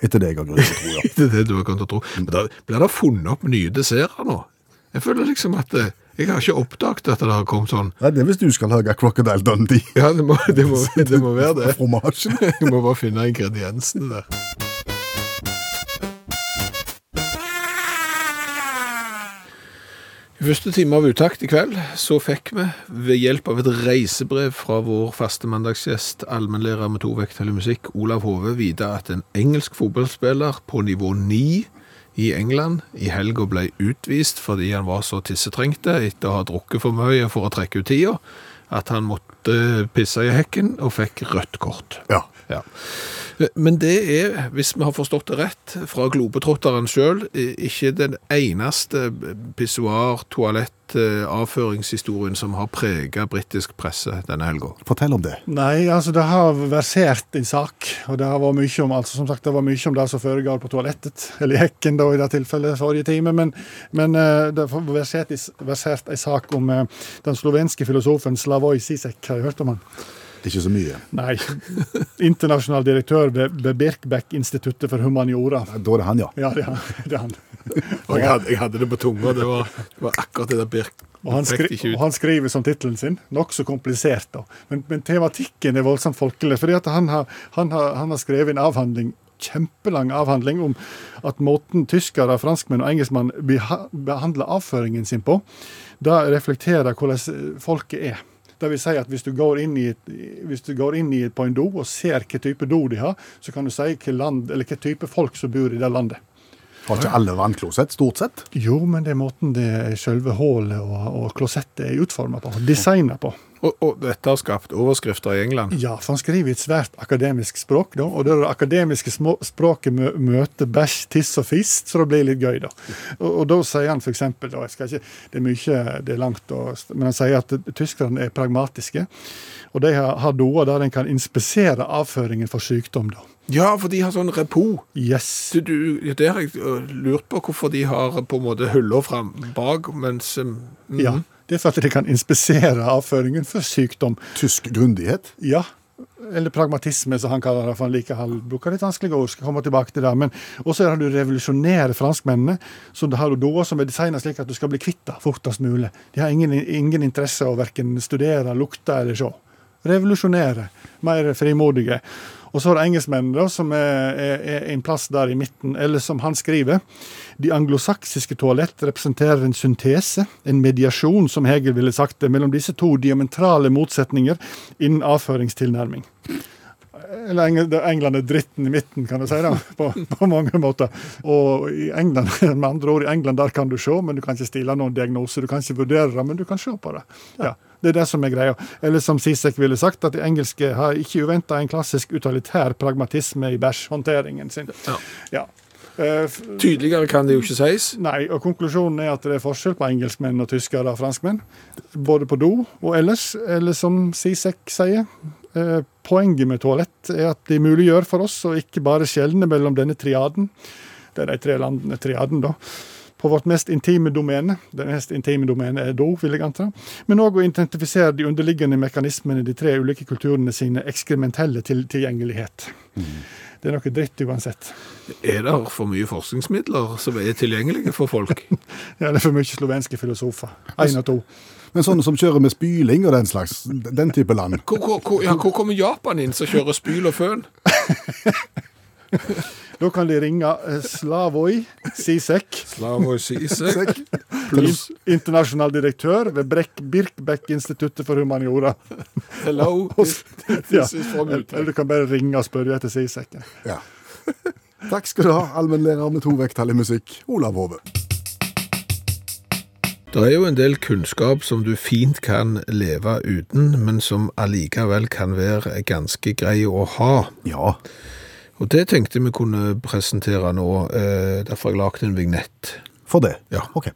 Etter det jeg har grunn til å tro, ja. Det er det du har grunn til å tro. Men da blir det funnet opp nye desserter nå. Jeg føler liksom at eh, jeg har ikke oppdaget at det har kommet sånn. Nei, det er hvis du skal lage Crocodile Dundee. Ja, det må, det må, det må være det. Fromasjen. Du må bare finne ingrediensene der. I første time av Utakt i kveld så fikk vi ved hjelp av et reisebrev fra vår faste mandagsgjest, allmennlærer med to vekttall i musikk, Olav Hove, vite at en engelsk fotballspiller på nivå 9 i England i helga ble utvist fordi han var så tissetrengte etter å ha drukket for mye for å trekke ut tida, at han måtte pisse i hekken og fikk rødt kort. Ja. Ja. Men det er, hvis vi har forstått det rett, fra globetrotteren sjøl, ikke den eneste pissoar, toalett, eh, avføringshistorien som har prega britisk presse denne helga. Fortell om det. Nei, altså det har versert en sak, og det har vært mye om altså som sagt, det var mye om det som foregår på toalettet, eller i hekken da i det tilfellet forrige time, men, men eh, det har versert, versert en sak om eh, den slovenske filosofen Slavoj Sisek. Har jeg hørt om han? Ikke så mye. Nei. Internasjonal direktør ved, ved Birkbeck-instituttet for humaniora. Da er det han, ja. Ja, det er han. Det er han. Og jeg hadde, jeg hadde det på tunga, det var, det var akkurat det der Birk Og han, skri og han skriver som tittelen sin, nokså komplisert, da. Men, men tematikken er voldsomt folkelig. fordi at han har, han, har, han har skrevet en avhandling, kjempelang avhandling om at måten tyskere, franskmenn og engelskmenn behandler avføringen sin på, da reflekterer hvordan folket er. Det vil si at hvis du går inn, i et, hvis du går inn et, på en do og ser hva type do de har, så kan du si hva land, eller hva type folk som bor i det landet. Har ikke alle vannklosett, stort sett? Jo, men det er måten det selve hullet og, og klosettet er utforma på. Designa på. Og, og dette har skapt overskrifter i England. Ja, for han skriver i et svært akademisk språk, da, og det det akademiske små, språket mø møter bæsj, tiss og fist, så det blir litt gøy, da. Og, og da sier han f.eks., det er mye, det er langt, og, men han sier at tyskerne er pragmatiske, og de har, har doer der en kan inspisere avføringen for sykdom, da. Ja, for de har sånn repo. Yes. Du, du, det har jeg lurt på, hvorfor de har på en måte hylla fram bak, mens mm, Ja. Det er for at de kan inspisere avføringen for sykdom. Tysk grundighet? Ja, eller pragmatisme, som han kaller det. for han liker han bruker litt vanskelige ord. skal komme tilbake til det. Men også har du revolusjonere franskmennene, som har da som er designet slik at du skal bli kvitt det fortest mulig. De har ingen, ingen interesse av å verken studere, lukte eller se. Revolusjonere. mer frimodige. Og så det engelskmennene, da, som er, er, er en plass der i midten. Eller som han skriver, de anglosaksiske toalett representerer en syntese, en mediasjon, som Hegel ville sagt det, mellom disse to diametrale motsetninger innen avføringstilnærming. eller England er dritten i midten, kan du si det, på, på mange måter. Og i England, med andre ord, i England der kan du se, men du kan ikke stille noen diagnose. Du kan ikke vurdere det, men du kan se på det. Ja, Det er det som er greia. Eller som Sisek ville sagt, at de engelske har ikke uventa en klassisk utilitær pragmatisme i bæsjhåndteringen sin. Ja. Ja. Uh, Tydeligere kan det jo ikke sies. Nei, og konklusjonen er at det er forskjell på engelskmenn og tyskere og franskmenn. Både på do og ellers. Eller som Sisek sier, eh, poenget med toalett er at det muliggjør for oss å ikke bare skjelne mellom denne triaden, det er de tre landene triaden, da, på vårt mest intime domene. Det mest intime domenet er do, vil jeg anta. Men òg å identifisere de underliggende mekanismene i de tre ulike kulturene sine ekskrementelle til tilgjengelighet. Det er noe dritt uansett. Er det for mye forskningsmidler som er tilgjengelige for folk? Ja, det er for mye slovenske filosofer. Én og to. Men sånne som kjører med spyling og den slags, den type land. Hvor, hvor, hvor, ja, hvor kommer Japan inn, som kjører spyl og føn? Da kan de ringe eh, Slavoj Sisek, Slavoj Sisek. Pluss internasjonal direktør ved Brekk Birkbeck-instituttet for humaniora. Hello, Ja. Eller du kan bare ringe og spørre etter Sisek. Ja. Takk skal du ha, allmennlærer med to vekttall i musikk, Olav Hove. Det er jo en del kunnskap som du fint kan leve uten, men som allikevel kan være ganske grei å ha. Ja, Og det tenkte vi kunne presentere nå, eh, derfor har jeg lagt en vignett. for det. Ja. Ok.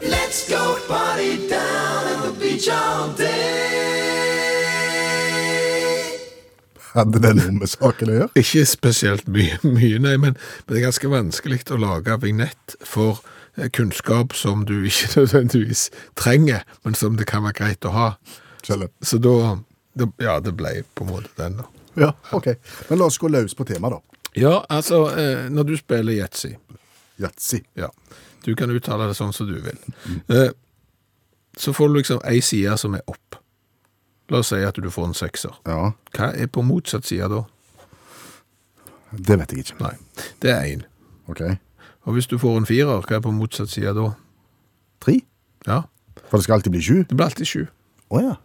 Let's go party down at the beach all day. Hadde det noe med saken å gjøre? Ikke spesielt mye, mye nei, men, men det er ganske vanskelig å lage vignett for eh, kunnskap som du ikke nødvendigvis trenger, men som det kan være greit å ha. Kjellet. Så da Ja, det ble på en måte den, da. Ja, ok. Men la oss gå løs på temaet, da. Ja, altså, eh, når du spiller yatzy Yatzy. Ja, du kan uttale det sånn som du vil. Eh, så får du liksom ei side som er opp. La oss si at du får en sekser. Ja, Hva er på motsatt side da? det vet jeg ikke. Nei, det er én. Okay. Og hvis du får en firer, hva er på motsatt side da? Tre? Ja, For det skal alltid bli sju? det blir alltid sju. Å ja.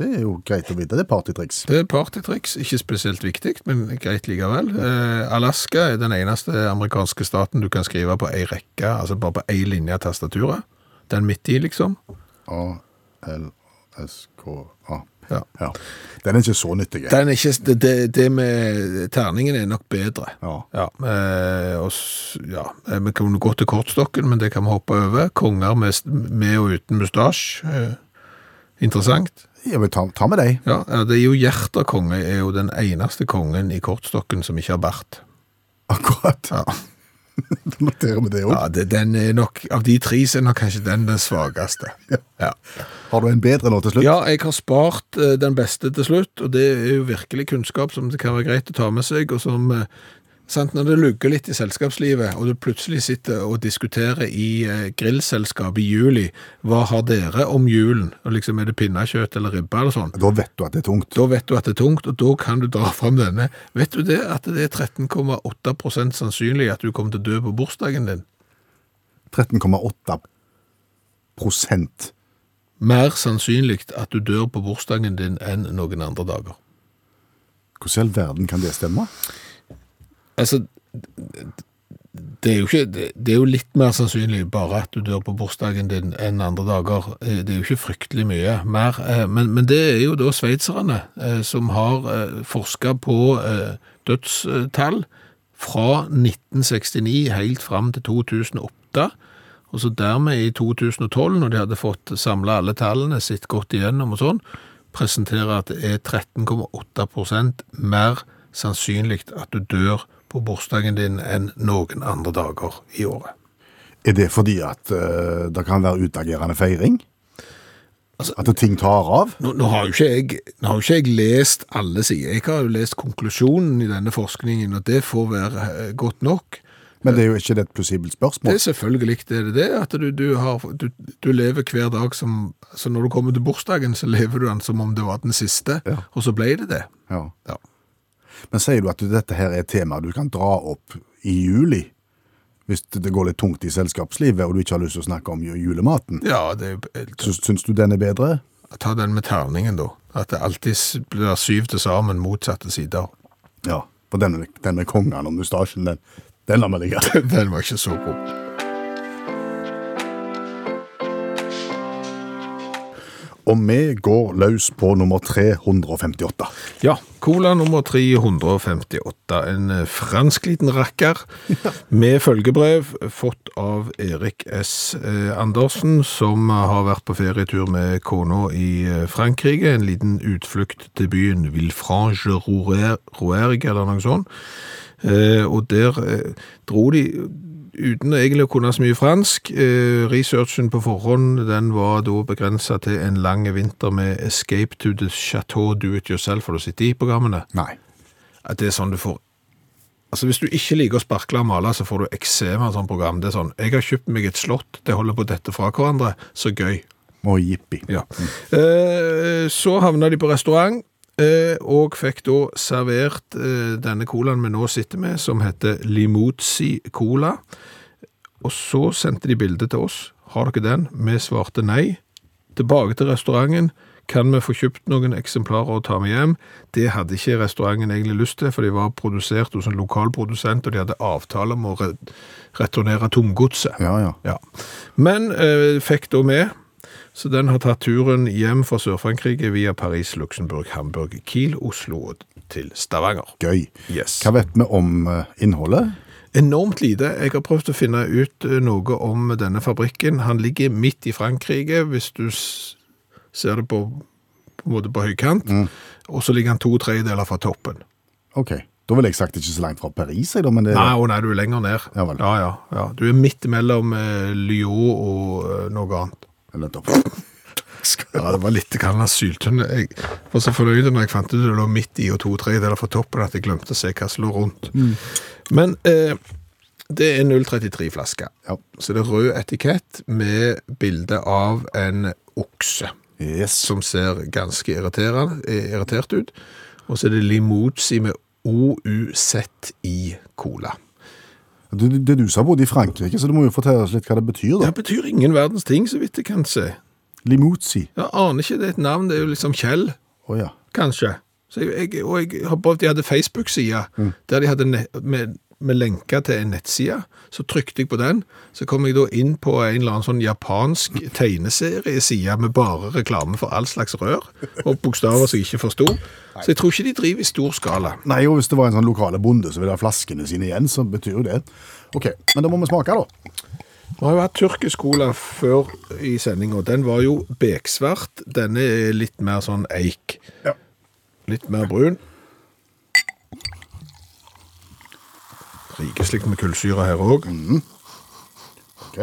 Det er jo greit å vite. Det er partytriks. Det er partytriks, ikke spesielt viktig, men greit likevel. Eh, Alaska er den eneste amerikanske staten du kan skrive på ei rekke, altså bare på ei linje av tastaturet. Den midt i, liksom. A-L-S-K-A. Ja. Ja. Den er ikke så nyttig. Den er ikke, det, det, med terningen er nok bedre. Ja. Ja, eh, og, ja, eh, vi kan gå til kortstokken, men det kan vi hoppe over. Konger med, med og uten mustasj. Eh, interessant. Ja, men ta, ta med deg. Ja, ja, det er jo Gjerter konge er jo den eneste kongen i kortstokken som ikke har bart. Akkurat. Ja. Da noterer vi det òg. Ja, det, den er nok, av de tre så er nok kanskje den den svageste. Ja. Har du en bedre nå til slutt? ja, jeg har spart uh, den beste til slutt, og det er jo virkelig kunnskap som det kan være greit å ta med seg, og som, eh, sant, når det lugger litt i selskapslivet, og du plutselig sitter og diskuterer i eh, grillselskap i juli, hva har dere om julen? Og liksom, er det pinnekjøtt eller ribbe eller sånn? Da vet du at det er tungt. Da vet du at det er tungt, og da kan du dra fram denne. Vet du det, at det er 13,8% sannsynlig at du kommer til å dø på bursdagen din? 13,8 prosent. Mer sannsynlig at du dør på bursdagen din enn noen andre dager. Hvordan i all verden kan det stemme? Altså, det er ikke, det er jo litt mer sannsynlig bare at du dør på bursdagen din enn andre dager. Eh, Det er jo ikke fryktelig mye mer, eh, men, men det er jo da sveitserne eh, som har forska på dødstall fra 1969 helt fram til 2008, og så dermed i 2012, når de hadde fått samlet alle tallene, sitt godt igjennom og sånn, presenterer at det er 13,8% mer sannsynlig at du dør bursdagen din enn noen andre dager i året. Er det fordi at uh, det kan være utagerende feiring? Altså- at ting tar av? Nå, nå, har jeg, nå har jo ikke jeg lest alle sider. Jeg har jo lest konklusjonen i denne forskningen, og det får være eh, godt nok. Men det er jo ikke det et plausibelt Det er selvfølgelig det er det, det at du, du, har, du, du lever hver dag som Så når du kommer til bursdagen, så lever du den som om det var den siste, Ja. og så ble det det. Ja. Ja. Men sier du at dette her er et tema du kan dra opp i juli? Hvis det går litt tungt i selskapslivet, og du ikke har lyst til å snakke om julematen? Ja, det er Syns, du den er bedre? Ta den med terningen, da. At det alltid blir syv til sammen motsatte sider. Ja, for den, den med kongen og mustasjen, den, den lar vi ligge. Den var ikke så god. Og vi går løs på nummer 358. Ja, cola nummer 358. En eh, fransk liten rakker med følgebrev fått av Erik S. eh, Andersen, som har vært på ferietur med kona i eh, Frankrike. En liten utflukt til byen Villefranche-Rouergue, eller noe sånt. Og der dro de uten egentlig å kunne så mye fransk. Eh, researchen på forhånd den var da begrensa til en lang vinter med Escape to the Chateau Do It Yourself. Har du sett de programmene? Nei. At det er sånn du får Altså Hvis du ikke liker å sparkle og male, så får du eksem av sånn sånt program. Det er sånn Jeg har kjøpt meg et slott, det holder på dette fra hverandre. Så gøy. Og jippi. Ja. Eh, så havna de på restaurant, og fikk da servert eh, denne colaen vi nå sitter med, som heter Limozzi Cola. Og så sendte de bilde til oss. Har dere den? Vi svarte nei. Tilbake til restauranten. Kan vi få kjøpt noen eksemplarer og ta med hjem? Det hadde ikke restauranten egentlig lyst til, for de var produsert hos en lokal produsent, og de hadde avtale om å returnere tomgodset. Ja, ja. Ja. Men eh, fikk da med, så den har tatt turen hjem fra Sør-Frankrike via Paris, Luxembourg, Hamburg, Kiel, Oslo og til Stavanger. Gøy. Yes. Hva vet vi om eh, innholdet? Enormt lite. Jeg har prøvd å finne ut eh, noe om denne fabrikken. Han ligger midt i Frankrike, hvis du ser det på, på, måte på høykant. Og så ligger han to tredjedeler fra toppen. Ok, da ville jeg sagt ikke så langt fra Paris, jeg da, men det Nei, å nei, du er lenger ned. Ja ja, ja, ja. Du er midt mellom eh, Lyon og eh, noe annet. Nettopp. Ja, det var litt grann syltynn. Jeg var så fornøyd når jeg fant ut det lå midt i og to tredjedeler fra toppen at jeg glemte å se hva som lå rundt. Men eh, det er 033-flaske. Ja. Så det er rød etikett med bilde av en okse Yes. som ser ganske eh, irritert ut. Og så er det Limousi med OUZ i cola. Du, det du sa bodde i Frankrike, så du må jo fortelle oss litt hva det betyr da. Det betyr ingen verdens ting, så vidt jeg kan se. Limouzi. Jeg aner ikke, det er et navn, det er jo liksom Kjell. Å ja. Kanskje. Så jeg, jeg, og jeg har prøvd, de hadde Facebook-side, der de hadde ne med, med lenker til en nettside. Så trykte jeg på den, så kom jeg da inn på en eller annen sånn japansk tegneserieside med bare reklame for all slags rør, og bokstaver som jeg ikke forsto. Så jeg tror ikke de driver i stor skala. Nei, og hvis det var en sånn lokale bonde som ville ha flaskene sine igjen, så betyr jo det. Ok, men da må vi smake da. Vi har jo hatt tyrkisk cola før i sendinga. Den var jo beksvart. Denne er litt mer sånn eik. Ja. Litt mer brun. Rikeslikt med kullsyre her òg. Ok,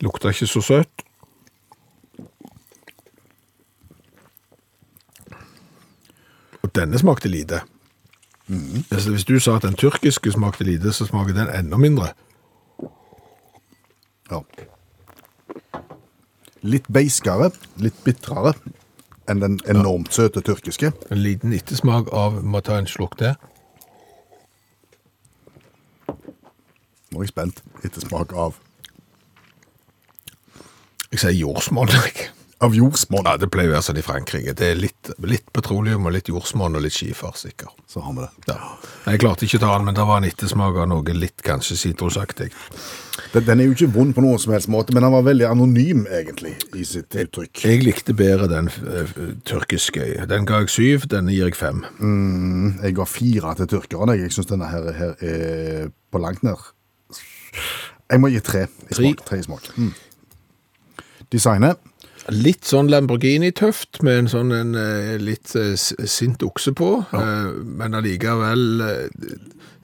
Lukter ikke så søtt. Og denne smakte lite. Altså, hvis du sa at den tyrkiske smakte lite, så smaker den enda mindre. ja. Litt beiskere, litt bitrere enn den enormt søte tyrkiske. En liten ettersmak av Må ta en slurk til. Nå er jeg spent. Ettersmak av, Jeg sier jordsmonn. av jordsmonn. Ja, det pleier å være sånn i Frankrike. Det er litt, litt petroleum og litt jordsmonn og litt skifer, sikkert. Så har vi det. Ja. Jeg klarte ikke å ta den, men det var en ettersmak av noe litt kanskje sitrusaktig. Den, den er jo ikke vond på noen som helst måte, men den var veldig anonym egentlig i sitt uttrykk. Jeg likte bedre den uh, tyrkiske. Den ga jeg syv, denne gir jeg fem. Jeg ga fire til tyrkerne. Jeg synes denne her, her er på langt ned. Jeg må gi tre i Tre. smak. Tre i smak. Mm. Designet. Litt sånn Lamborghini-tøft, med en sånn en, eh, litt eh, sint okse på, eh, men allikevel eh,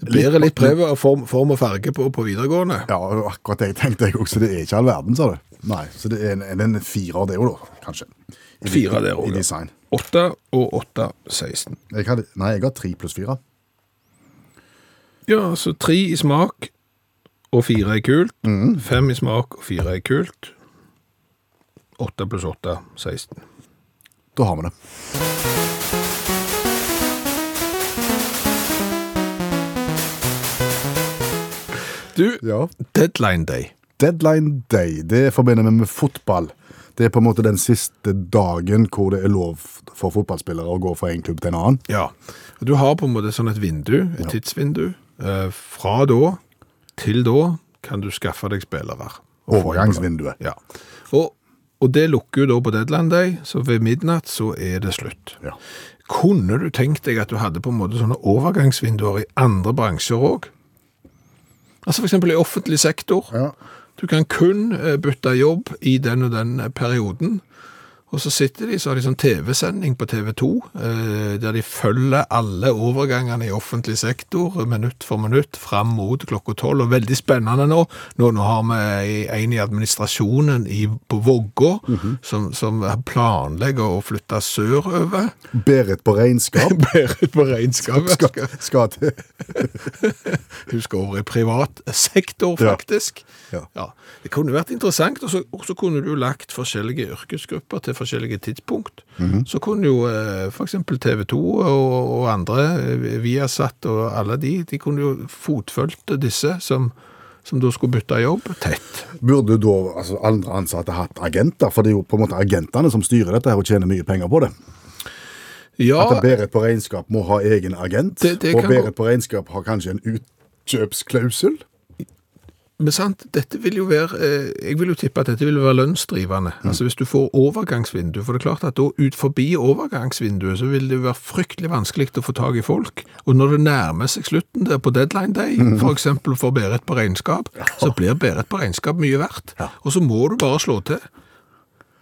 det bærer litt prøve av form, form og farge på, på videregående. Ja, akkurat det tenkte jeg også. Det er ikke all verden, sa du. Nei, så det er en, en, firer det òg, da, kanskje. I, Fire der I design. 8 og 8, 16. Jeg hadde, nei, jeg har tre pluss fire. Ja, altså tre i smak og fire er kult. Fem i smak og fire er kult. Åtte pluss åtte, 16. Da har vi det. Du, Ja. Deadline Day. Deadline Day, det forbinder vi med fotball. Det er på en måte den siste dagen hvor det er lov for fotballspillere å gå fra en klubb til en annen. Ja. Du har på en måte sånn et vindu, et tidsvindu. Eh, Fra da til da kan du skaffe deg spillere. Overgangsvinduet. Ja. Og, og det lukker jo da på deadline day, så ved midnatt så er det slutt. Ja. Kunne du tenkt deg at du hadde på en måte sånne overgangsvinduer i andre bransjer òg? Altså eksempel i offentlig sektor. Ja. Du kan kun eh, bytte jobb i den og den eh, perioden. Og så sitter de, så har de sånn TV-sending på TV 2, eh, der de følger alle overgangene i offentlig sektor, minutt for minutt, fram mot klokka tolv. Og veldig spennende nå. Nå, nå har vi en i administrasjonen i, på Vågå, som, som planlegger å flytte sørover. Berit på regnskap Berit på regnskap. skal, skal til Hun skal over i privat sektor, Ja. faktisk. Ja. Det kunne vært interessant, og så kunne du lagt forskjellige yrkesgrupper til forskjellige tidspunkt. Mhm. Så kunne jo f.eks. TV 2 og, og andre, eh, Viasat og alle de, de kunne jo fotfølgt disse som, som da skulle bytte jobb tett. Burde da altså, andre ansatte hatt agenter? For det er jo på en måte agentene som styrer dette her og tjener mye penger på det. Ja, At Berit på regnskap må ha egen agent, Det- det og Berit på regnskap har kanskje en utkjøpsklausul? Men sant, dette vil jo være, eh, jeg vil jo tippe at dette vil være lønnsdrivende. Altså hvis du får overgangsvindu, for det er klart at da ut forbi overgangsvinduet så vil det være fryktelig vanskelig å få tag i folk. Og når det nærmer seg slutten der på deadline day, for eksempel for Berit på regnskap, så blir Berit på regnskap mye verdt. Og så må du bare slå til.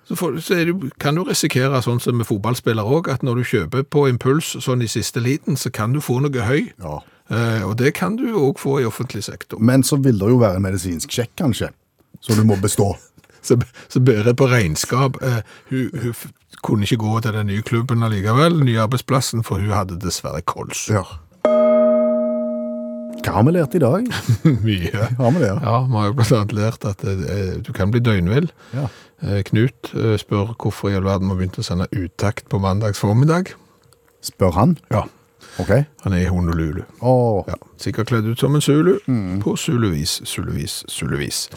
Så, for, så det, kan du risikere, sånn som med fotballspillere også, at når du kjøper på impuls sånn i siste liten, så kan du få noe høy. Ja. Eh, og det kan du òg få i offentlig sektor. Men så vil det jo være en medisinsk sjekk, kanskje, så du må bestå. Så, så Berit på regnskap, eh, hun, hun kunne ikke gå til den nye klubben allikevel, nye arbeidsplassen, for hun hadde dessverre kols. Ja. Hva har vi lært i dag? Mye. Har vi det? ja? Vi har jo blant annet lært at eh, du kan bli døgnvill. Ja. Eh, Knut eh, spør hvorfor i all verden vi begynte å sende uttakt på mandags formiddag. Spør han? Ja, Ok. han er i Honolulu. Oh. Ja, sikkert kledd ut som en Zulu, på Zuluvis, Zuluvis, Zuluvis.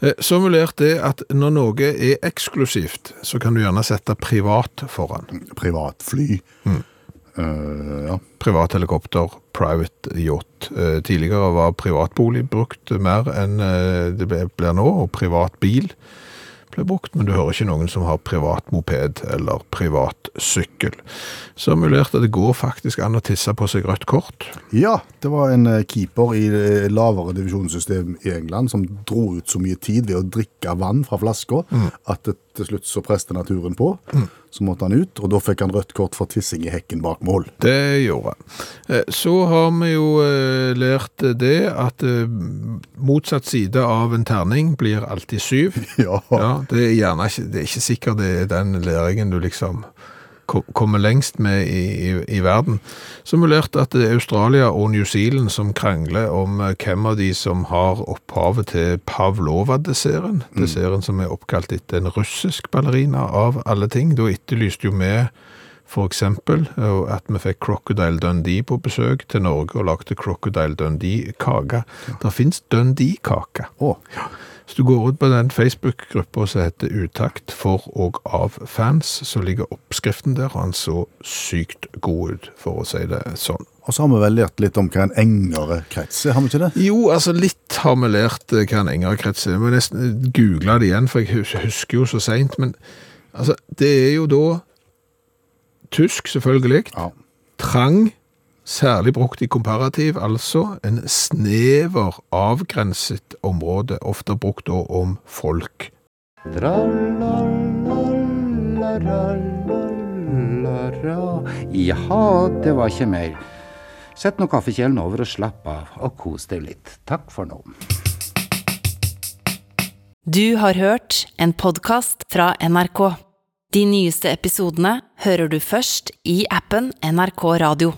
Eh, Så lært det at når noe er eksklusivt, så kan du gjerne sette privat foran. privatfly. Eh, ja. Privat helikopter, private yacht. Uh, Tidligere var privatbolig brukt mer enn det blir nå, og privat bil ble brukt, men du hører ikke noen som har privat moped eller privat sykkel. Så mulig at det går faktisk an å tisse på seg rødt kort. ja, det var en eh, keeper i lavere divisjonssystem i England som dro ut så mye tid ved å drikke vann fra flaska at det til slutt så preste naturen på. Så måtte han ut, og da fikk han rødt kort for tissing i hekken bak mål. Det gjorde han. Eh, Så har vi jo eh, lært det at eh, motsatt side av en terning blir alltid syv. Ja. Ja, det er gjerne ikke, det er ikke sikkert det er den læringen du liksom kommer lengst med i, i, i verden. Lært at det er Australia og New Zealand som krangler om eh, hvem av de som har opphavet til Pavlova-desserten. Desserten som er oppkalt etter en russisk ballerina av alle ting. Da etterlyste jo vi eksempel eh, at vi fikk Crocodile Dundee på besøk til Norge og lagde Crocodile Dundee-kake. Det finnes Dundee-kake. Å, Så du går ut på den Facebook-gruppa som heter Utakt for og av fans, så ligger oppskriften der, og han så sykt god ut, for å si det sånn. Og så har vi vel lært litt om hva en engere krets er, har vi ikke det? Jo, altså litt har vi lært eh, hva en engerkrets er. Jeg nesten google det igjen, for jeg husker jo så seint. Men altså, det er jo da tysk, selvfølgelig. Ja. Trang, særlig brukt i komparativ, altså en snever avgrenset område, ofte brukt da om folk. Jaha, det var ikke mer. Sett nå kaffekjelen over og slapp av, og kos deg litt. Takk for nå. Du har hørt en podkast fra NRK. De nyeste episodene hører du først i appen NRK Radio.